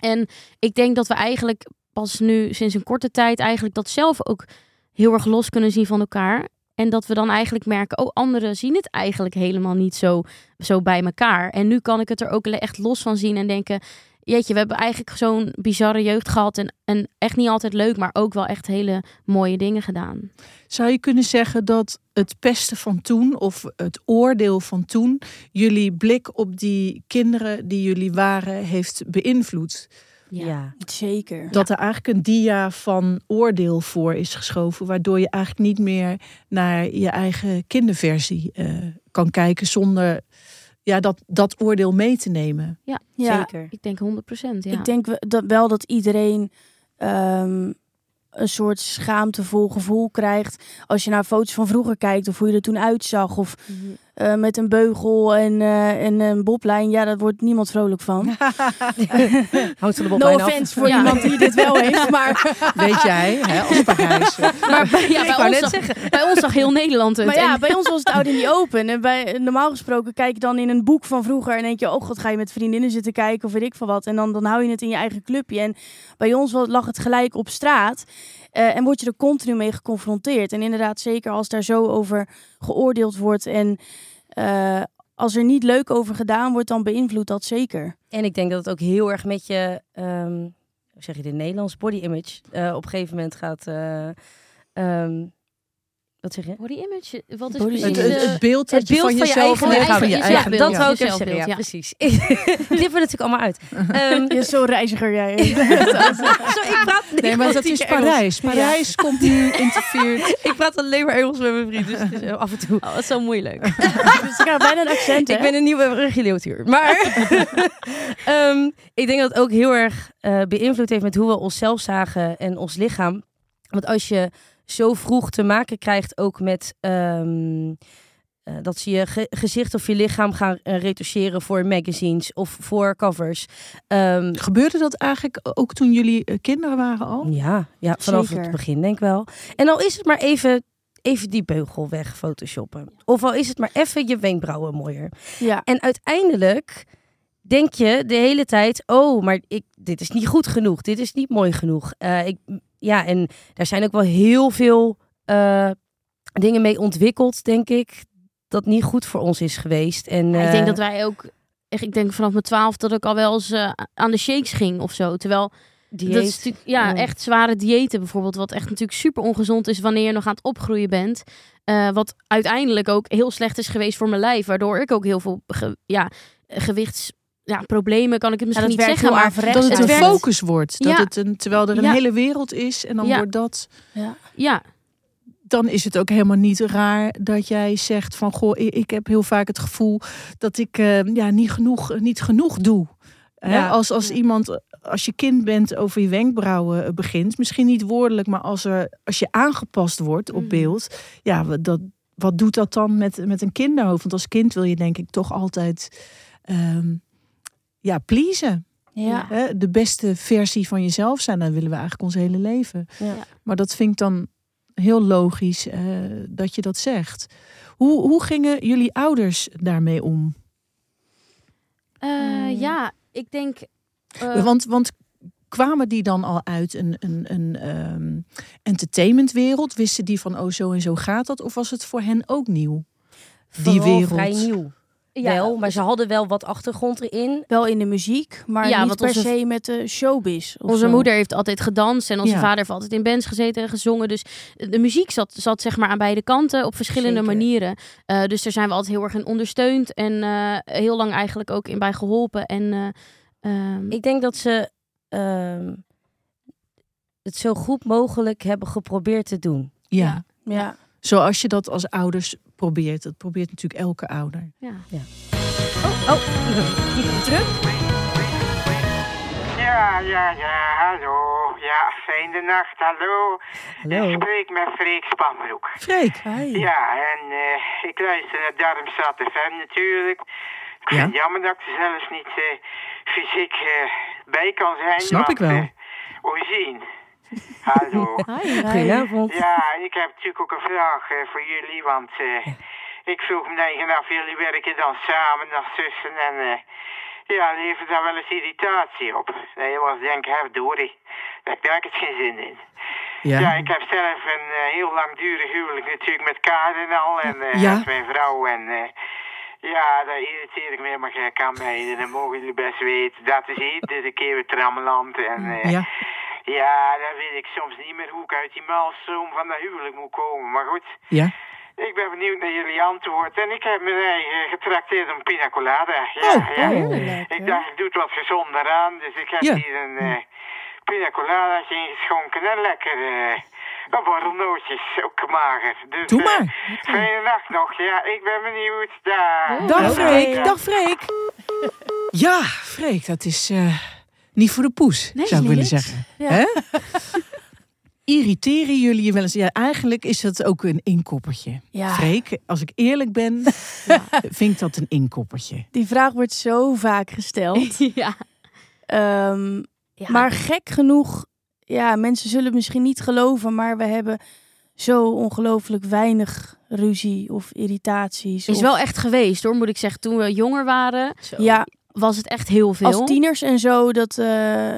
En ik denk dat we eigenlijk pas nu sinds een korte tijd eigenlijk dat zelf ook heel erg los kunnen zien van elkaar. En dat we dan eigenlijk merken, oh, anderen zien het eigenlijk helemaal niet zo, zo bij elkaar. En nu kan ik het er ook echt los van zien en denken, jeetje, we hebben eigenlijk zo'n bizarre jeugd gehad. En, en echt niet altijd leuk, maar ook wel echt hele mooie dingen gedaan. Zou je kunnen zeggen dat het pesten van toen of het oordeel van toen jullie blik op die kinderen die jullie waren heeft beïnvloed? Ja. Zeker. Dat er eigenlijk een dia van oordeel voor is geschoven, waardoor je eigenlijk niet meer naar je eigen kinderversie eh, kan kijken zonder ja, dat, dat oordeel mee te nemen. Ja, Ja. Zeker. ik denk 100 procent. Ja. Ik denk dat wel dat iedereen ehm, een soort schaamtevol gevoel krijgt. Als je naar foto's van vroeger kijkt of hoe je er toen uitzag. Of Mhm. Eh, met een beugel en, eh, en een boblijn. Ja, daar wordt niemand vrolijk van. *laughs* *laughs* Van de No af. offense voor Ja. iemand die dit wel heeft. Maar, *laughs* Weet jij, hè, als Parijzer. Maar bij, ja, Ik bij, ons net zag, bij ons zag heel Nederland het. maar ja, En- bij ons was het oud en niet open. En bij, normaal gesproken kijk je dan in een boek van vroeger. En denk je, oh god, ga je met vriendinnen zitten kijken of weet ik van wat. En dan, dan hou je het in je eigen clubje. En bij ons lag het gelijk op straat. Eh, en word je er continu mee geconfronteerd. En inderdaad, zeker als daar zo over geoordeeld wordt en eh, als er niet leuk over gedaan wordt, dan beïnvloedt dat zeker. En ik denk dat het ook heel erg met je, ehm, hoe zeg je de Nederlands body image, eh, op een gegeven moment gaat. eh, ehm, wat zeg je? Body image, wat is Body precies... Het, het, het beeld dat het je beeld van van je jezelf eigen van je ja, eigen ja, beeld, dat wou ik even zeggen. Ja, Ja. precies. Knippen *laughs* natuurlijk allemaal uit. Ehm, Je is zo reiziger jij. *laughs* zo, ik praat Nee, maar dat is Parijs. Parijs komt nu. *laughs* Ik praat alleen maar Engels met mijn vriend, dus het is eh, af en toe. Oh, dat is zo moeilijk. dus ik heb bijna een accent, hè? Ik ben een nieuwe regieleutuur. Maar ehm, ik denk dat het ook heel erg eh, beïnvloed heeft met hoe we onszelf zagen en ons lichaam. Want als je zo vroeg te maken krijgt ook met ehm, eh, dat ze je ge- gezicht of je lichaam gaan uh, retoucheren voor magazines of voor covers. Um, Gebeurde dat eigenlijk ook toen jullie uh, kinderen waren al? Ja, ja vanaf Zeker. het begin denk ik wel. En al is het maar even, even die beugel weg photoshoppen. Of al is het maar even je wenkbrauwen mooier. Ja. En uiteindelijk denk je de hele tijd: oh, maar ik, dit is niet goed genoeg. Dit is niet mooi genoeg. Uh, ik, ja, en daar zijn ook wel heel veel uh, dingen mee ontwikkeld, denk ik. Dat niet goed voor ons is geweest. En, uh, ik denk dat wij ook... echt, Ik denk vanaf mijn twaalf dat ik al wel eens aan de shakes ging of zo. Terwijl Dieet. dat is ja, Ja. echt zware diëten bijvoorbeeld. Wat echt natuurlijk super ongezond is wanneer je nog aan het opgroeien bent. Uh, wat uiteindelijk ook heel slecht is geweest voor mijn lijf. Waardoor ik ook heel veel ge, ja, gewichts ja, problemen kan ik het misschien Ja, niet zeggen, maar Dat het een focus wordt. Dat Ja. het een, terwijl er een Ja. hele wereld is en dan wordt dat... Ja. ja, Dan is het ook helemaal niet raar dat jij zegt van... Goh, ik, heb heel vaak het gevoel dat ik eh, ja, niet, genoeg, niet genoeg doe. Hè. Als, als iemand, als je kind bent, over je wenkbrauwen eh, begint... misschien niet woordelijk, maar als, er, als je aangepast wordt op Mm. beeld... ja, wat- dat, wat doet dat dan met, met een kinderhoofd? Want als kind wil je denk ik toch altijd... ehm, ja, pleasen. Ja. Hè, de beste versie van jezelf zijn. Dat willen we eigenlijk ons hele leven. Ja. Maar dat vind ik dan heel logisch eh, dat je dat zegt. Hoe, hoe gingen jullie ouders daarmee om? Eh, ja, ik denk... eh, want, want kwamen die dan al uit een, een, een ehm, entertainmentwereld? Wisten die van, oh zo en zo gaat dat? Of was het voor hen ook nieuw? Die Vooral wereld. vrij nieuw. Ja, wel, maar ze hadden wel wat achtergrond erin. Wel in de muziek, maar Ja, niet per onze- se met de showbiz. Onze zo. moeder heeft altijd gedanst en onze Ja. vader heeft altijd in bands gezeten en gezongen. Dus de muziek zat, zat zeg maar aan beide kanten op verschillende Zeker. manieren. Eh, dus daar zijn we altijd heel erg in ondersteund en eh, heel lang eigenlijk ook in bij geholpen. En eh, ehm, Ik denk dat ze ehm, het zo goed mogelijk hebben geprobeerd te doen. Ja. Ja. Zoals je dat als ouders probeert. Dat probeert natuurlijk elke ouder. ja. Oh, *laughs* terug. Ja, ja, ja, hallo. Ja, fijne nacht, hallo. Hallo. Ik spreek met Freek Spanbroek. Freek, Ja, en eh, ik luister naar Darmstad FM natuurlijk. Ik vind Ja. het jammer dat ik er zelfs niet eh, fysiek eh, bij kan zijn. Snap ik wel. hoe zien? *laughs* Hallo. Goedenavond. Ja, ik heb natuurlijk ook een vraag eh, voor jullie, want eh, ik vroeg me eigen af, jullie werken dan samen als zussen en eh, ja, levert daar wel eens irritatie op. Dat je wel denkt, hè, Dorie, daar heb ik eigenlijk geen zin in. Ja, ja. ik heb zelf een eh, heel langdurig huwelijk natuurlijk met Kaar en al en eh Ja. met mijn vrouw en eh, ja, daar irriteer ik me helemaal gek aan bij. En dan mogen jullie best weten, dat is iedere keer weer trammeland en eh, ja. Ja, dan weet ik soms niet meer hoe ik uit die maalstroom van dat huwelijk moet komen. Maar goed, ja. ik ben benieuwd naar jullie antwoord. En ik heb mijn eigen getrakteerd om pina colada. Ja, Oh, ja. Heerlijk, Ik dacht, ik doe het wat gezonder aan. Dus ik heb Ja. hier een eh pina coladaatje ingeschonken en lekker eh een borrelnootjes, ook mager. Dus, Doe eh, maar. fijne nacht nog. Ja, ik ben benieuwd. Daar. Dag Oké. Freek, dag Freek. Ja, Freek, dat is eh, niet voor de poes, Nee, zou ik willen zeggen. Ja. Hè? *laughs* Irriteren jullie je wel eens? Ja, eigenlijk is dat ook een inkoppertje. Ja. Freek, als ik eerlijk ben, *laughs* vind ik dat een inkoppertje. Die vraag wordt zo vaak gesteld. *laughs* ja. Ehm, Ja. Maar gek genoeg, ja, mensen zullen het misschien niet geloven, maar we hebben zo ongelooflijk weinig ruzie of irritaties. Is of- wel echt geweest hoor, moet ik zeggen. Toen we jonger waren, Ja, was het echt heel veel. als tieners en zo, dat, eh,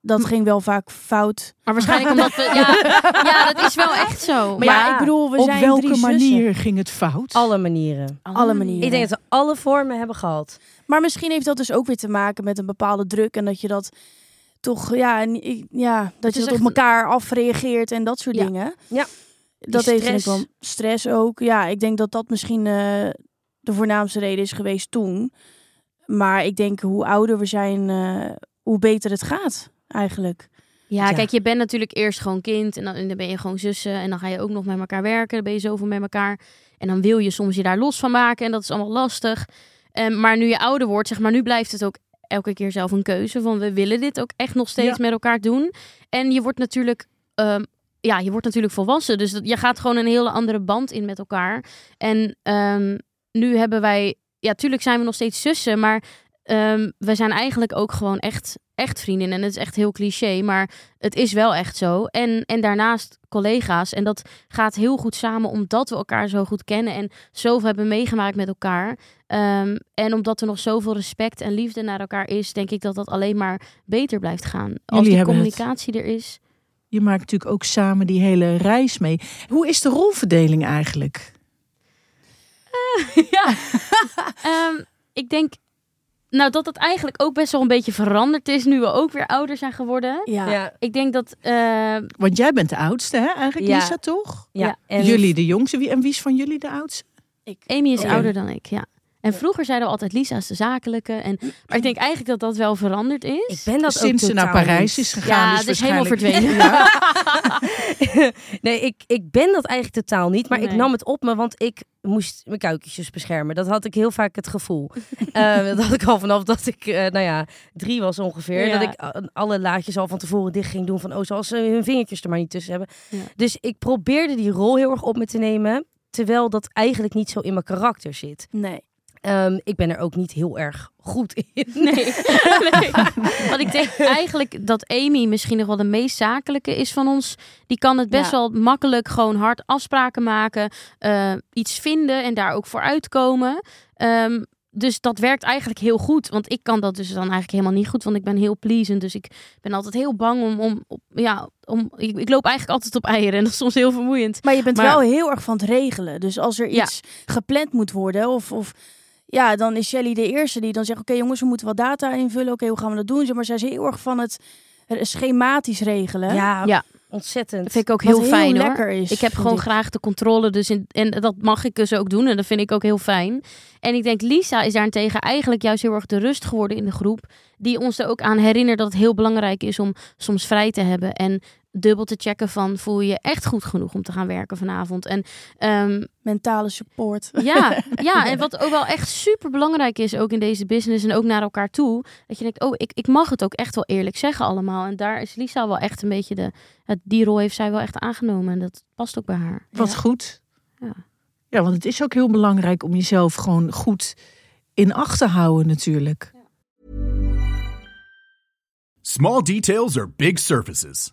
dat ging wel vaak fout. Maar waarschijnlijk omdat we... Ja, *laughs* ja, dat is wel echt zo. Maar ja, ik bedoel, we Op zijn welke drie manier zussen. ging het fout? Alle manieren. Alle manieren. Ik denk dat we alle vormen hebben gehad. Maar misschien heeft dat dus ook weer te maken met een bepaalde druk. En dat je dat toch, ja, en ik- ja dat je dat op elkaar afreageert en dat soort Ja. dingen. Ja. Dat Die heeft stress. wel stress ook. Ja, ik denk dat dat misschien eh, de voornaamste reden is geweest toen. Maar ik denk hoe ouder we zijn, eh, hoe beter het gaat eigenlijk. Ja, Ja. kijk, je bent natuurlijk eerst gewoon kind en dan, en dan ben je gewoon zussen en dan ga je ook nog met elkaar werken. Dan ben je zoveel met elkaar en dan wil je soms je daar los van maken en dat is allemaal lastig. Ehm, maar nu je ouder wordt, zeg maar, nu blijft het ook elke keer zelf een keuze van we willen dit ook echt nog steeds Ja. met elkaar doen. En je wordt natuurlijk, ehm, ja, je wordt natuurlijk volwassen, dus dat, je gaat gewoon een hele andere band in met elkaar. En ehm, nu hebben wij, ja, tuurlijk zijn we nog steeds zussen, maar ehm, we zijn eigenlijk ook gewoon echt, echt vriendinnen. En het is echt heel cliché, maar het is wel echt zo. En, en daarnaast collega's. En dat gaat heel goed samen omdat we elkaar zo goed kennen en zoveel hebben meegemaakt met elkaar. Ehm, en omdat er nog zoveel respect en liefde naar elkaar is, denk ik dat dat alleen maar beter blijft gaan. Als die het. communicatie er is. Je maakt natuurlijk ook samen die hele reis mee. Hoe is de rolverdeling eigenlijk? *laughs* ja. Ehm, ik denk nou, dat het eigenlijk ook best wel een beetje veranderd is nu we ook weer ouder zijn geworden. Ja. Ik denk dat. eh, Want jij bent de oudste, hè? Eigenlijk, Ja. Lisa, toch? Ja. En Jullie de jongste. Wie, en wie is van jullie de oudste? Amy is ouder dan ik, ja. En vroeger zeiden we altijd Lisa is de zakelijke. En, maar ik denk eigenlijk dat dat wel veranderd is. Ik ben dat Sinds ze naar Parijs is gegaan. Ja, dus het is helemaal verdwenen. *laughs* Ja. *laughs* nee, ik, ik ben dat eigenlijk totaal niet. Maar ik nam het op me, want ik moest mijn kuikentjes beschermen. Dat had ik heel vaak het gevoel. *laughs* Eh, dat had ik al vanaf dat ik, eh, nou ja, drie was ongeveer. Ja. Dat ik eh, alle laadjes al van tevoren dicht ging doen. Van, oh, zoals ze hun vingertjes er maar niet tussen hebben. Ja. Dus ik probeerde die rol heel erg op me te nemen. Terwijl dat eigenlijk niet zo in mijn karakter zit. Nee. Ehm, ik ben er ook niet heel erg goed in. *laughs* Nee. *laughs* nee. Want ik denk eigenlijk dat Amy misschien nog wel de meest zakelijke is van ons. Die kan het best Ja. wel makkelijk gewoon hard afspraken maken. eh, iets vinden en daar ook voor uitkomen. Ehm, dus dat werkt eigenlijk heel goed. Want ik kan dat dus dan eigenlijk helemaal niet goed. Want ik ben heel pleasend. Dus ik ben altijd heel bang om... om, op- ja, om ik, ik loop eigenlijk altijd op eieren. En dat is soms heel vermoeiend. Maar je bent Maar- wel heel erg van het regelen. Dus als er Ja. iets gepland moet worden, of, of ja, dan is Shelly de eerste die dan zegt: Oké, jongens, we moeten wat data invullen. Oké, hoe gaan we dat doen? Zeg maar zij is heel erg van het eh, schematisch regelen. Ja, Ja. ontzettend. Dat vind ik ook Wat heel fijn hoor. lekker is. Ik heb gewoon graag de controle. Dus in, en dat mag ik dus ook doen. En dat vind ik ook heel fijn. En ik denk, Lisa is daarentegen eigenlijk juist heel erg de rust geworden in de groep. Die ons er ook aan herinnert dat het heel belangrijk is om soms vrij te hebben. En dubbel te checken van, voel je je echt goed genoeg om te gaan werken vanavond? En ehm, Mentale support. ja, *laughs* ja, en wat ook wel echt super belangrijk is, ook in deze business en ook naar elkaar toe. Dat je denkt, oh, ik, ik mag het ook echt wel eerlijk zeggen allemaal. En daar is Lisa wel echt een beetje de, het, die rol heeft zij wel echt aangenomen. En dat past ook bij haar. Wat goed. Ja. ja, want het is ook heel belangrijk om jezelf gewoon goed in acht te houden natuurlijk. Small details are big surfaces.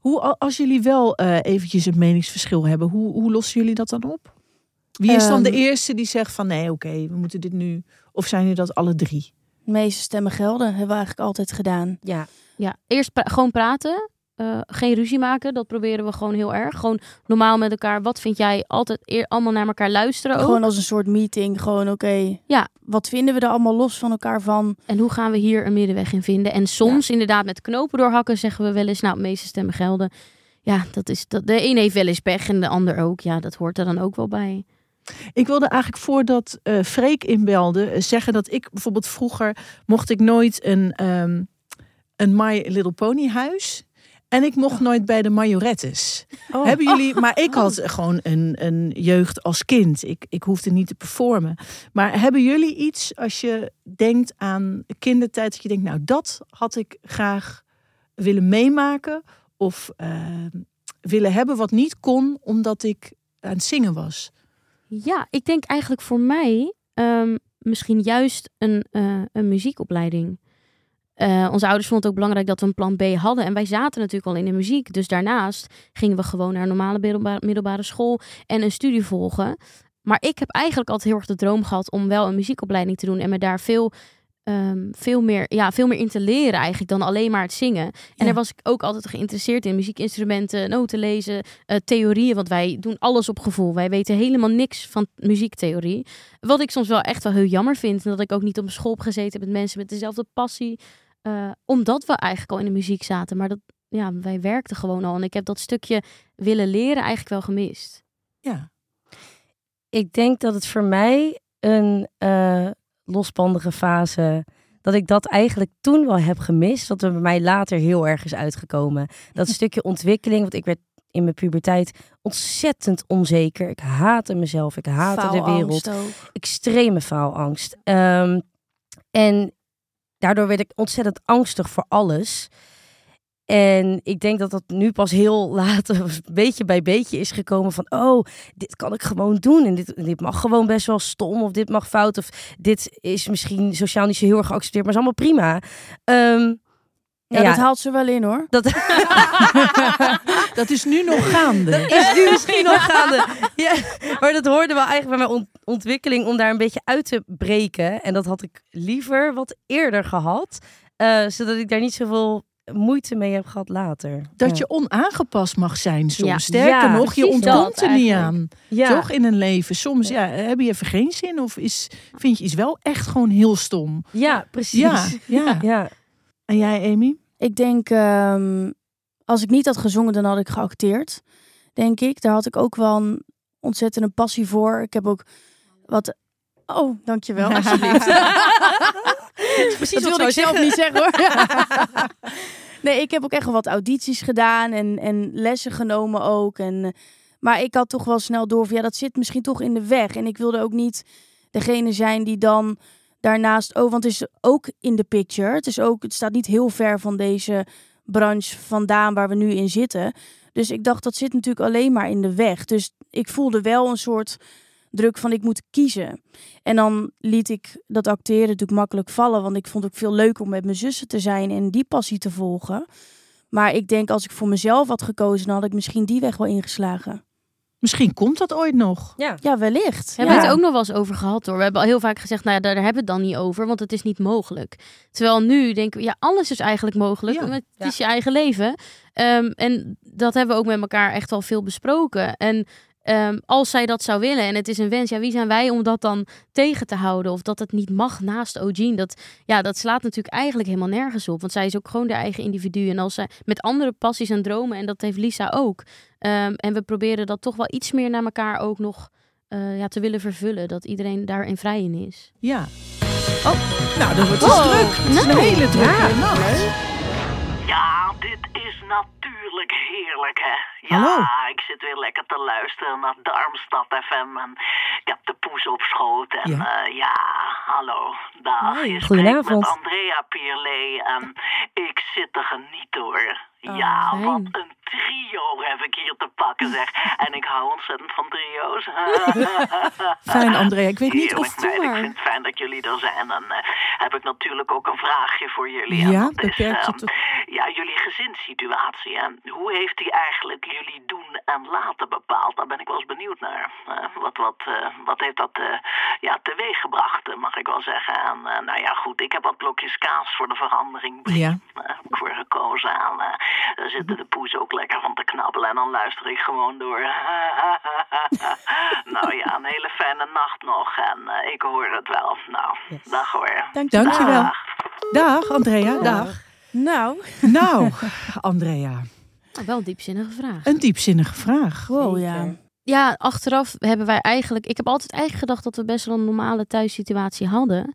Hoe, als jullie wel eh, eventjes een meningsverschil hebben, hoe, hoe lossen jullie dat dan op? Wie is dan de Ehm. eerste die zegt van nee, oké, we moeten dit nu. Of zijn jullie dat alle drie? De meeste stemmen gelden, hebben we eigenlijk altijd gedaan. Ja, Ja, eerst pra- gewoon praten. Eh, geen ruzie maken. Dat proberen we gewoon heel erg. Gewoon normaal met elkaar. Wat vind jij? Altijd eer, allemaal naar elkaar luisteren. Ook. Gewoon als een soort meeting. Gewoon oké. Ja. Wat vinden we er allemaal los van elkaar van? En hoe gaan we hier een middenweg in vinden? En soms inderdaad met knopen doorhakken zeggen we wel eens. Nou, de meeste stemmen gelden. Ja, dat is dat. De een heeft wel eens pech en de ander ook. Ja, dat hoort er dan ook wel bij. Ik wilde eigenlijk voordat uh, Freek inbelde uh, zeggen dat ik bijvoorbeeld vroeger mocht ik nooit een, um, een My Little Pony huis. En ik mocht oh. nooit bij de majorettes. Oh. Hebben jullie, *laughs* maar ik had gewoon een, een jeugd als kind. Ik, ik hoefde niet te performen. Maar hebben jullie iets als je denkt aan kindertijd, dat je denkt, nou dat had ik graag willen meemaken of uh, willen hebben wat niet kon omdat ik aan het zingen was? Ja, ik denk eigenlijk voor mij um, misschien juist een, uh, een muziekopleiding. Uh, onze ouders vonden het ook belangrijk dat we een plan B hadden. En wij zaten natuurlijk al in de muziek. Dus daarnaast gingen we gewoon naar een normale middelbare, middelbare school en een studie volgen. Maar ik heb eigenlijk altijd heel erg de droom gehad om wel een muziekopleiding te doen en me daar veel um, veel, meer, ja, veel meer in te leren eigenlijk dan alleen maar het zingen. En ja. daar was ik ook altijd geïnteresseerd in. Muziekinstrumenten, noten lezen, uh, theorieën. Want wij doen alles op gevoel. Wij weten helemaal niks van muziektheorie. Wat ik soms wel echt wel heel jammer vind. En dat ik ook niet op school heb gezeten met mensen met dezelfde passie. Uh, omdat we eigenlijk al in de muziek zaten. Maar dat, ja, wij werkten gewoon al. En ik heb dat stukje willen leren eigenlijk wel gemist. Ja. Ik denk dat het voor mij een... Uh losbandige fase. Dat ik dat eigenlijk toen wel heb gemist. Dat er bij mij later heel erg is uitgekomen. Dat *laughs* stukje ontwikkeling. Want ik werd in mijn puberteit ontzettend onzeker. Ik haatte mezelf. Ik haatte de wereld. Extreme faalangst. Um, en daardoor werd ik ontzettend angstig voor alles. En ik denk dat dat nu pas heel *laughs* laat, beetje bij beetje is gekomen van, oh, dit kan ik gewoon doen. En dit, dit mag gewoon best wel stom, of dit mag fout, of dit is misschien sociaal niet zo heel erg geaccepteerd, maar is allemaal prima. Um, ja, ja, dat haalt ze wel in hoor. Dat, *laughs* dat is nu nog gaande. Dat is nu misschien nog gaande. Ja, maar dat hoorde wel eigenlijk bij mijn ontwikkeling om daar een beetje uit te breken. En dat had ik liever wat eerder gehad. Uh, zodat ik daar niet zoveel moeite mee heb gehad later. Dat je onaangepast mag zijn soms. Ja. Sterker ja, nog, je ontkomt er niet aan. Toch in een leven. Soms ja, heb je even geen zin of is, vind je iets wel echt gewoon heel stom. Ja, precies. Ja, ja. En jij, Amy? Ik denk, um, als ik niet had gezongen, dan had ik geacteerd. Denk ik. Daar had ik ook wel een ontzettende passie voor. Ik heb ook wat... Oh, dankjewel. *laughs* Alsjeblieft. Precies dat wilde ik zelf niet zeggen hoor. *laughs* nee, ik heb ook echt wel wat audities gedaan en, en lessen genomen ook. En, maar ik had toch wel snel door van ja, dat zit misschien toch in de weg. En ik wilde ook niet degene zijn die dan daarnaast... Oh, want het is ook in de picture. Het, is ook, het staat niet heel ver van deze branche vandaan waar we nu in zitten. Dus ik dacht, dat zit natuurlijk alleen maar in de weg. Dus ik voelde wel een soort druk van ik moet kiezen. En dan liet ik dat acteren natuurlijk makkelijk vallen, want ik vond het ook veel leuker om met mijn zussen te zijn en die passie te volgen. Maar ik denk als ik voor mezelf had gekozen, dan had ik misschien die weg wel ingeslagen. Misschien komt dat ooit nog. Ja, ja wellicht. We hebben het ook nog wel eens over gehad hoor. We hebben al heel vaak gezegd, nou ja, daar, hebben we het dan niet over, want het is niet mogelijk. Terwijl nu denken we, ja, alles is eigenlijk mogelijk. Ja. Het is je eigen leven. Um, en dat hebben we ook met elkaar echt al veel besproken. En Um, als zij dat zou willen en het is een wens, ja, wie zijn wij om dat dan tegen te houden? Of dat het niet mag naast Ogene? Dat, ja, dat slaat natuurlijk eigenlijk helemaal nergens op. Want zij is ook gewoon de eigen individu. En als zij met andere passies en dromen, en dat heeft Lisa ook. Um, en we proberen dat toch wel iets meer naar elkaar ook nog uh, ja, te willen vervullen. Dat iedereen daarin vrij in is. Ja. Oh, nou, dan wordt het oh. druk. Het is een nou. hele drukke ja. nacht. Ja, natuurlijk heerlijk, hè? Ja, Hallo. ik zit weer lekker te luisteren naar Darmstad FM en ik heb de poes op schoot. En ja, uh, ja hallo, dag. Hey, je spreekt met Andrea Pierlet en ik zit te genieten hoor. Oh, ja, fijn. wat een trio heb ik hier te pakken, zeg. En ik hou ontzettend van trio's. *laughs* fijn, Andrea. Ik weet niet of het Ik vind het fijn dat jullie er zijn. En dan uh, heb ik natuurlijk ook een vraagje voor jullie. Ja, dat is, tot... Ja, jullie gezinssituatie. Hoe heeft die eigenlijk jullie doen en laten bepaald? Daar ben ik wel eens benieuwd naar. Uh, wat, wat, uh, wat heeft dat ja, teweeg gebracht, mag ik wel zeggen. En nou ja, goed. Ik heb wat blokjes kaas voor de verandering. Ja. heb ik voor gekozen. aan. Daar zitten de poes ook lekker van te knabbelen en dan luister ik gewoon door. *laughs* nou ja, een hele fijne nacht nog en uh, ik hoor het wel. Nou, dag hoor. Dankjewel. Dankjewel. Dag, Andrea. Dag. Nou. Nou, *laughs* Andrea. Nou, wel een diepzinnige vraag. Een diepzinnige vraag. Wow, ja. Ja, achteraf hebben wij eigenlijk... Ik heb altijd eigenlijk gedacht dat we best wel een normale thuissituatie hadden.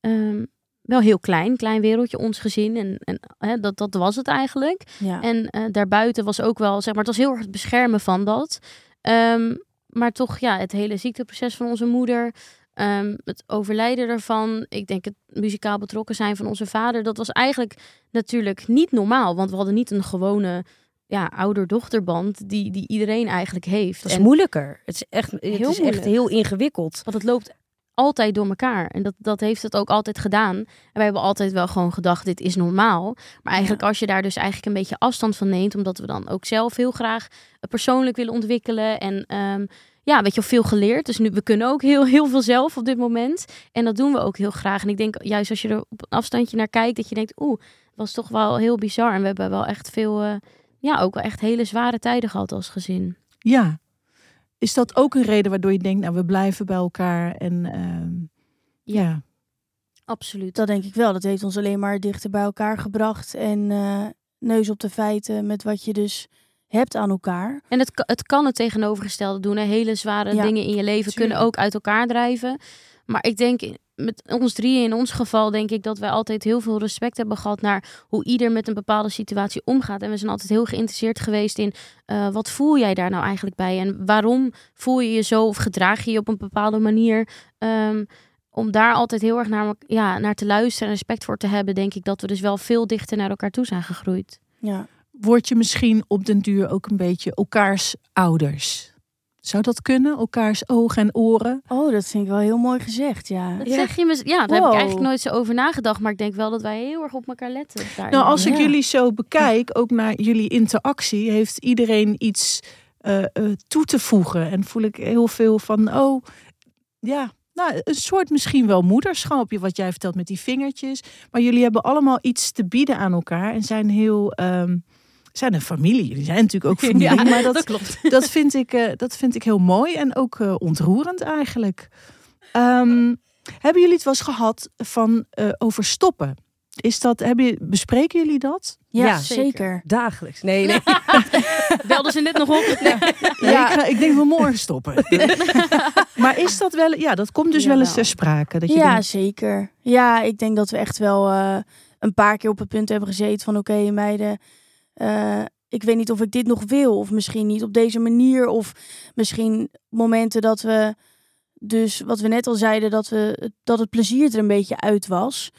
Um, wel heel klein, klein wereldje, ons gezin. En, en hè, dat, dat was het eigenlijk. Ja. En uh, daarbuiten was ook wel, zeg maar, het was heel erg het beschermen van dat. Um, maar toch, ja, het hele ziekteproces van onze moeder, um, het overlijden ervan, ik denk het muzikaal betrokken zijn van onze vader, dat was eigenlijk natuurlijk niet normaal. Want we hadden niet een gewone ja, ouder-dochterband die, die iedereen eigenlijk heeft. Het is en moeilijker. Het is echt heel, het is echt heel ingewikkeld. Want het loopt altijd door elkaar. En dat, dat heeft het ook altijd gedaan. En wij hebben altijd wel gewoon gedacht, dit is normaal. Maar eigenlijk als je daar dus eigenlijk een beetje afstand van neemt, omdat we dan ook zelf heel graag persoonlijk willen ontwikkelen. En um, ja, weet je, veel geleerd. Dus nu, we kunnen ook heel, heel veel zelf op dit moment. En dat doen we ook heel graag. En ik denk, juist als je er op een afstandje naar kijkt, dat je denkt, oeh, was toch wel heel bizar. En we hebben wel echt veel, uh, ja, ook wel echt hele zware tijden gehad als gezin. Ja, is dat ook een reden waardoor je denkt, nou, we blijven bij elkaar en uh, ja. ja. Absoluut. Dat denk ik wel. Dat heeft ons alleen maar dichter bij elkaar gebracht en uh, neus op de feiten met wat je dus hebt aan elkaar. En het, het kan het tegenovergestelde doen. Hè? Hele zware ja, dingen in je leven tuurlijk. kunnen ook uit elkaar drijven. Maar ik denk, met ons drieën in ons geval, denk ik dat wij altijd heel veel respect hebben gehad naar hoe ieder met een bepaalde situatie omgaat. En we zijn altijd heel geïnteresseerd geweest in uh, wat voel jij daar nou eigenlijk bij? En waarom voel je je zo of gedraag je je op een bepaalde manier? Um, om daar altijd heel erg naar, ja, naar te luisteren en respect voor te hebben, denk ik dat we dus wel veel dichter naar elkaar toe zijn gegroeid. Ja. Word je misschien op den duur ook een beetje elkaars ouders? Zou dat kunnen? Elkaars ogen en oren? Oh, dat vind ik wel heel mooi gezegd, ja. Dat zeg je me, ja, daar wow. heb ik eigenlijk nooit zo over nagedacht. Maar ik denk wel dat wij heel erg op elkaar letten. Daarin. Nou, als ik ja. jullie zo bekijk, ook naar jullie interactie, heeft iedereen iets uh, uh, toe te voegen. En voel ik heel veel van, oh, ja, nou, een soort misschien wel moederschap, wat jij vertelt met die vingertjes. Maar jullie hebben allemaal iets te bieden aan elkaar en zijn heel... Um, zijn een familie. Jullie zijn natuurlijk ook *laughs* familie. Ja, maar dat, dat klopt. *laughs* Dat vind, ik, uh, dat vind ik heel mooi en ook uh, ontroerend eigenlijk. Um, hebben jullie het wel eens gehad van uh, over stoppen? Is dat, hebben, bespreken jullie dat? Ja, ja zeker. zeker. Dagelijks. Nee, nee. *laughs* Belden ze net nog op? Nee. Nee, ja. ik, ga, ik denk we morgen stoppen. maar is dat wel, ja, dat komt dus ja, wel eens ter sprake. Dat je ja, denkt... zeker. Ja, ik denk dat we echt wel een paar keer op het punt hebben gezeten van oké, okay, meiden uh, ik weet niet of ik dit nog wil. Of misschien niet op deze manier. Of misschien momenten dat we. Dus wat we net al zeiden, dat, we, dat het plezier er een beetje uit was.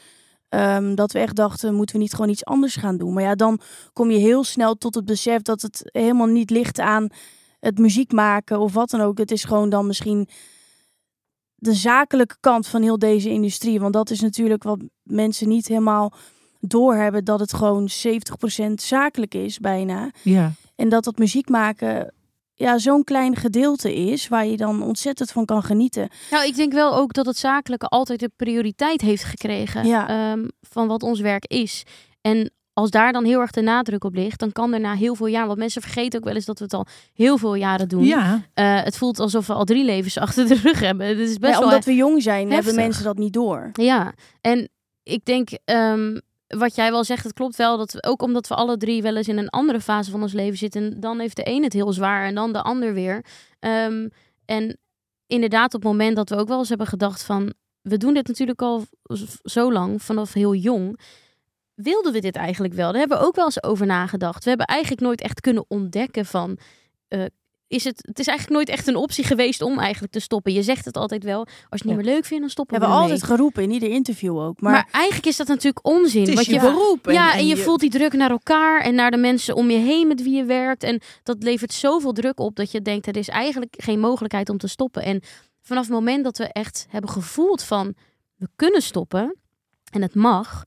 Um, dat we echt dachten, moeten we niet gewoon iets anders gaan doen? Maar ja, dan kom je heel snel tot het besef dat het helemaal niet ligt aan het muziek maken of wat dan ook. Het is gewoon dan misschien de zakelijke kant van heel deze industrie. Want dat is natuurlijk wat mensen niet helemaal doorhebben dat het gewoon 70% zakelijk is bijna. Ja. En dat dat muziek maken ja, zo'n klein gedeelte is waar je dan ontzettend van kan genieten. Nou, ik denk wel ook dat het zakelijke altijd de prioriteit heeft gekregen ja. um, van wat ons werk is. En als daar dan heel erg de nadruk op ligt, dan kan er na heel veel jaar, want mensen vergeten ook wel eens dat we het al heel veel jaren doen. Ja. Uh, het voelt alsof we al drie levens *laughs* achter de rug hebben. Het is best ja, wel omdat we jong zijn, heftig. hebben mensen dat niet door. Ja, en ik denk, um, wat jij wel zegt, het klopt wel. Dat we, ook omdat we alle drie wel eens in een andere fase van ons leven zitten. Dan heeft de een het heel zwaar en dan de ander weer. Um, en inderdaad, op het moment dat we ook wel eens hebben gedacht van... We doen dit natuurlijk al zo lang, vanaf heel jong. Wilden we dit eigenlijk wel? Daar hebben we ook wel eens over nagedacht. We hebben eigenlijk nooit echt kunnen ontdekken van... Uh, is het, het is eigenlijk nooit echt een optie geweest om eigenlijk te stoppen. Je zegt het altijd wel. Als je het niet meer leuk vindt, dan stoppen we we Hebben altijd mee. geroepen in ieder interview ook. Maar, maar eigenlijk is dat natuurlijk onzin. Het is want je je beroep. Ja, en, en je, je- voelt die druk naar elkaar en naar de mensen om je heen met wie je werkt. En dat levert zoveel druk op dat je denkt, er is eigenlijk geen mogelijkheid om te stoppen. En vanaf het moment dat we echt hebben gevoeld van, we kunnen stoppen en het mag...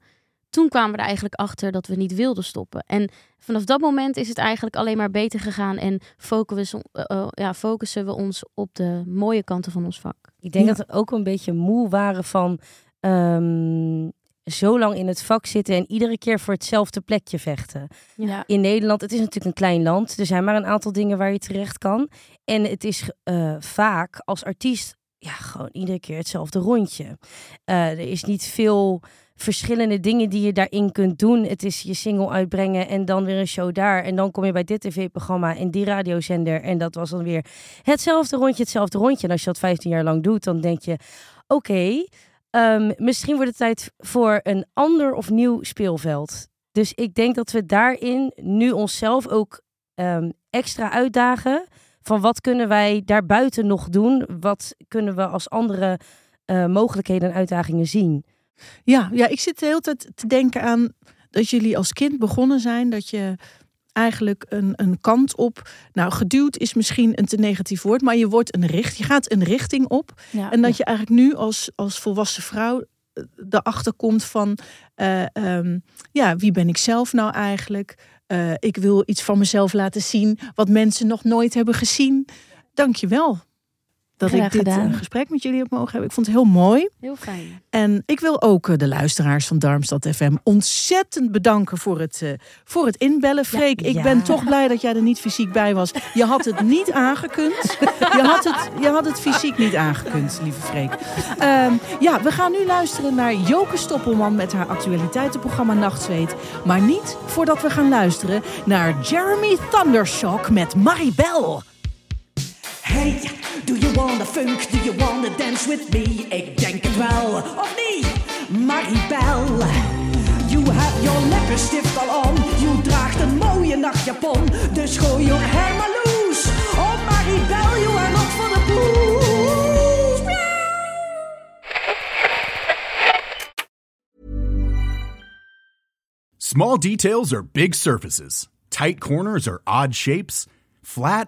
Toen kwamen we er eigenlijk achter dat we niet wilden stoppen. En vanaf dat moment is het eigenlijk alleen maar beter gegaan. En focussen, uh, uh, ja, focussen we ons op de mooie kanten van ons vak. Ik denk Ja. dat we ook een beetje moe waren van... ehm, zo lang in het vak zitten en iedere keer voor hetzelfde plekje vechten. Ja. In Nederland, het is natuurlijk een klein land. Er zijn maar een aantal dingen waar je terecht kan. En het is uh, vaak als artiest ja, gewoon iedere keer hetzelfde rondje. Uh, er is niet veel verschillende dingen die je daarin kunt doen. Het is je single uitbrengen en dan weer een show daar. En dan kom je bij dit tv-programma en die radiozender. En dat was dan weer hetzelfde rondje, hetzelfde rondje. En als je dat 15 jaar lang doet, dan denk je... Oké, um, misschien wordt het tijd voor een ander of nieuw speelveld. Dus ik denk dat we daarin nu onszelf ook um, extra uitdagen. Van wat kunnen wij daarbuiten nog doen? Wat kunnen we als andere uh, mogelijkheden en uitdagingen zien? Ja, ja, ik zit de hele tijd te denken aan dat jullie als kind begonnen zijn. Dat je eigenlijk een, een kant op. Nou, geduwd is misschien een te negatief woord, maar je wordt een richt, je gaat een richting op. Ja, en dat ja. je eigenlijk nu als, als volwassen vrouw eh, erachter komt van uh, um, ja, wie ben ik zelf nou eigenlijk? Uh, ik wil iets van mezelf laten zien wat mensen nog nooit hebben gezien. Dank je wel dat Graag ik dit gedaan. uh, gesprek met jullie heb mogen hebben. Ik vond het heel mooi. Heel fijn. En ik wil ook uh, de luisteraars van Darmstad FM ontzettend bedanken voor het, uh, voor het inbellen. Freek, ik ja. ben toch blij dat jij er niet fysiek bij was. Je had het niet aangekund. Je had het, je had het fysiek niet aangekund, lieve Freek. Um, ja, we gaan nu luisteren naar Joke Stoppelman met haar actualiteitenprogramma Nachtzweet. Maar niet voordat we gaan luisteren naar Jeremy Thundershock met Maribel. Hey, do you wanna funk? Do you wanna dance with me? Ik denk het wel, of niet? Maribel. You have your lippenstift al on. You draagt een mooie nachtjapon. Dus gooi je hair maar loose. Oh Maribel, you are not for the blues. Small details are big surfaces. Tight corners are odd shapes. Flat,